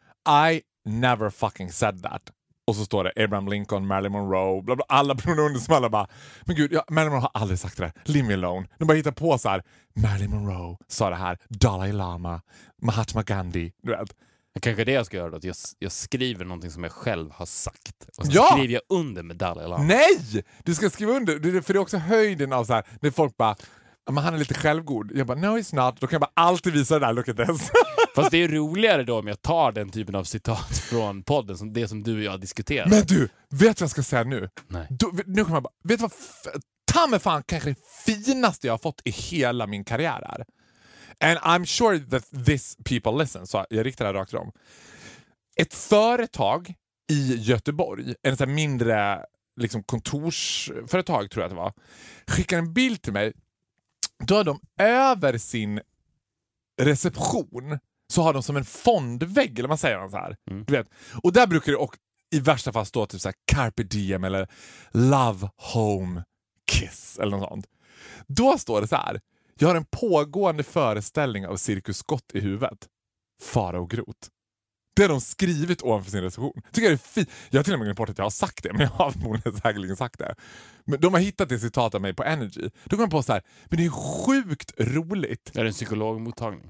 I never fucking said that. Och så står det Abraham Lincoln, Marilyn Monroe, bla bla, alla under som alla bara Men gud, ja, Marilyn Monroe har aldrig sagt det där. Leave me alone. De bara hittar på så här. Marilyn Monroe sa det här, Dalai Lama, Mahatma Gandhi. Du vet. Kanske det jag ska göra då, att jag, jag skriver någonting som jag själv har sagt. Och så Ja! skriver jag under med Dalai Lama. Nej! Du ska skriva under, för det är också höjden av så här, när folk bara "Ja, men han är lite självgod. Jag bara, no he's not. Då kan jag bara alltid visa det där, look at this. Fast det är roligare då om jag tar den typen av citat från podden, som det som du och jag diskuterar. Men du, vet du vad jag ska säga nu? Nej. Då, nu kommer jag bara, vet du vad ta mig fan kanske det finaste jag har fått i hela min karriär är? And I'm sure that this people listen, så jag riktar det här rakt dem. Ett företag i Göteborg, en sån mindre liksom kontorsföretag tror jag att det var, skickar en bild till mig. Då har de över sin reception så har de som en fondvägg, eller man säger så här. Mm. Du vet. Och där brukar det och, i värsta fall stå typ så här carpe diem eller love home kiss eller något sånt. Då står det så här. Jag har en pågående föreställning av Cirkus Scott i huvudet. Fara och grot. Det har de skrivit ovanför sin recension. Tycker jag, är fint. jag har till och med glömt bort att jag har sagt det, men jag har förmodligen säkerligen sagt det. Men de har hittat det citat av mig på Energy. Då kommer jag på så här, men det är sjukt roligt. Är det en psykologmottagning?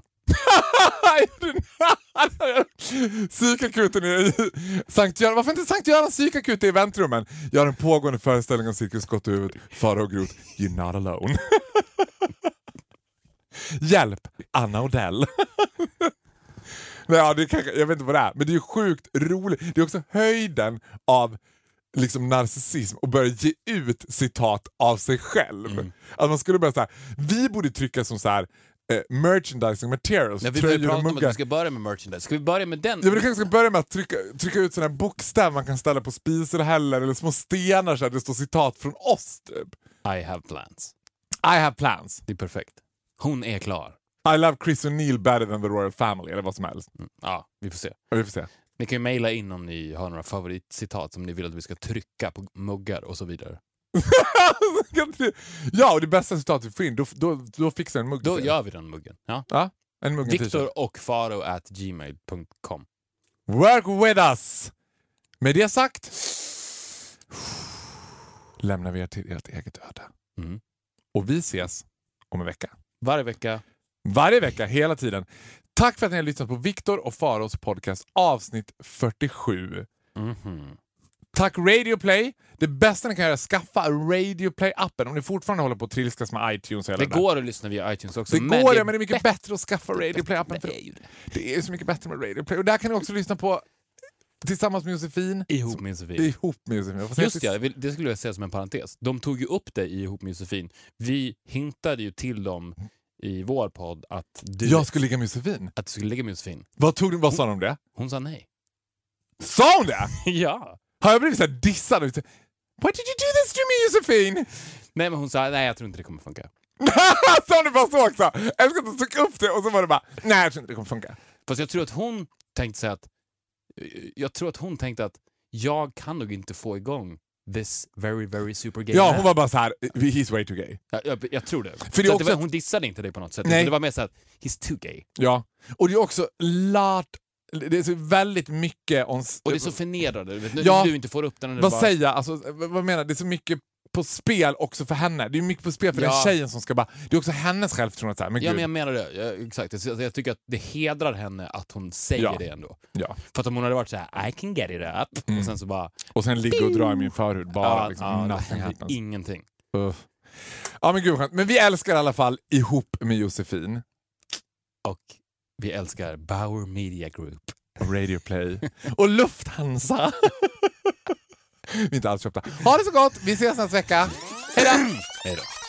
Psykakuten i Sankt Göran. Varför inte Sankt Görans psykakut i väntrummen? Jag har en pågående föreställning om Cirkus Scott i huvudet. Fara och grot. You're not alone. Hjälp! Anna Odell. Nej, ja, det kanske, jag vet inte vad det är, men det är sjukt roligt. Det är också höjden av liksom narcissism och börja ge ut citat av sig själv. Att man skulle börja så här, vi borde trycka som så här, eh, merchandising materials, Ja, vi började tröjor och prata om att vi ska börja med merchandise. Ska vi börja med den? Ja, men du kanske ska börja med att trycka, trycka ut såna här bokstäver man kan ställa på spiselhäller eller små stenar så att det står citat från oss. Typ. I have plans. I have plans. Det är perfekt. Hon är klar. I love Chris O'Neill better than the Royal Family eller vad som helst. Mm. Ja, vi får se. Ja, Vi får se. Ni kan ju mejla in om ni har några favoritcitat som ni vill att vi ska trycka på muggar och så vidare. ja, och det bästa citatet vi får in, då, då, då fixar en mugg. Då gör vi den muggen. Ja. ja, en mugg en t-shirt. Viktor och faro at gmail.com. Work with us! Med det sagt lämnar vi er till ert eget öde. Mm. Och vi ses om en vecka. Varje vecka. Varje vecka, hela tiden. Tack för att ni har lyssnat på Viktor och Faros podcast avsnitt 47. Mhm. Tack Radio Play. Det bästa ni kan göra är att skaffa Radio Play-appen om ni fortfarande håller på att trilskas med iTunes. hela Det där. går att lyssna via iTunes också. Det går ja, men det är mycket bättre att skaffa Radio Play-appen. För Det det. det är så mycket bättre med Radio Play. Och där kan ni också lyssna på tillsammans med Josefin. Ihop med Josefin. Ihop med Josefin. Säga Just ja, det skulle jag säga som en parentes. De tog ju upp det i Ihop med Josefin. Vi hintade ju till dem i vår podd att du, Jag skulle ligga med Josefin. att du skulle ligga med Josefin. Vad, tog vad sa de om det? Hon sa nej. Sa hon det? ja! Har jag blivit så här dissad? Why did you do this to me Josefin? Nej, men hon sa nej, jag tror inte det kommer funka. Sa du bara så också? Jag älskar att du tog upp det och så var det bara, nej jag tror inte det kommer funka. Fast jag tror att hon tänkte sig att... Jag tror att hon tänkte att jag kan nog inte få igång this very, very super gay Ja, hon var bara så här, he's way too gay. jag, jag, jag tror det. det är att också var, ett- hon dissade inte dig på något sätt. Nej. Det var mer så att he's too gay. Ja. Och det är också lart, det är så väldigt mycket om... Och det är så förnedrande. Du vet, Ja. du inte får upp den. det Vad bara, säger jag? Alltså, vad menar? Det är så mycket på spel också för henne. Det är mycket på spel för den Ja. tjejen som ska bara... Det är också hennes självförtroende. så här, Men Ja, gud. men jag menar det. Jag, exakt. Jag, jag tycker att det hedrar henne att hon säger Ja. det ändå. ja. För att om hon hade varit så här: I can get it up, och sen så bara... Och sen ligga och dra i min förhud. Bara ja, liksom, ja, nothing happens. ingenting. Uff. Ja men gud skönt. Men vi älskar i alla fall Ihop med Josefin. Och vi älskar Bauer Media Group. Radio Play. och Lufthansa. vi är inte alls köpta. Ha det så gott, vi ses nästa vecka. Hej då!